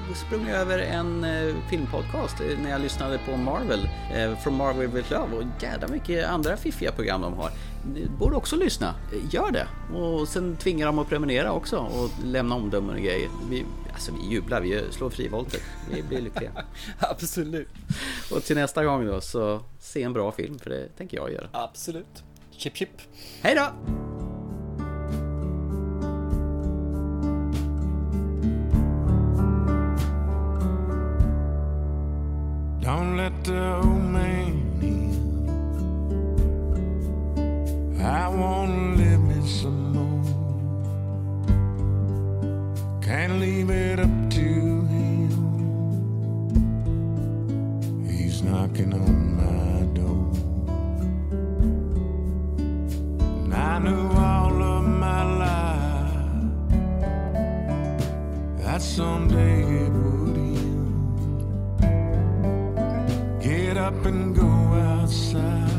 jag sprung över en eh, filmpodcast eh, när jag lyssnade på Marvel, eh, från Marvel with Love och jävla mycket andra fiffiga program de har. Ni borde också lyssna. Gör det! Och sen tvinga dem att prenumerera också och lämna omdömen och grejer. Vi, alltså vi jublar, vi slår frivolter. Vi blir lyckliga. Absolut. Och till nästa gång då så se en bra film för det tänker jag göra. Absolut. Chip chip. Hej då! Don't let the old man I wanna live me some more. Can't leave it up to him. He's knocking on my door. And I knew all of my life that someday it would end. Get up and go outside.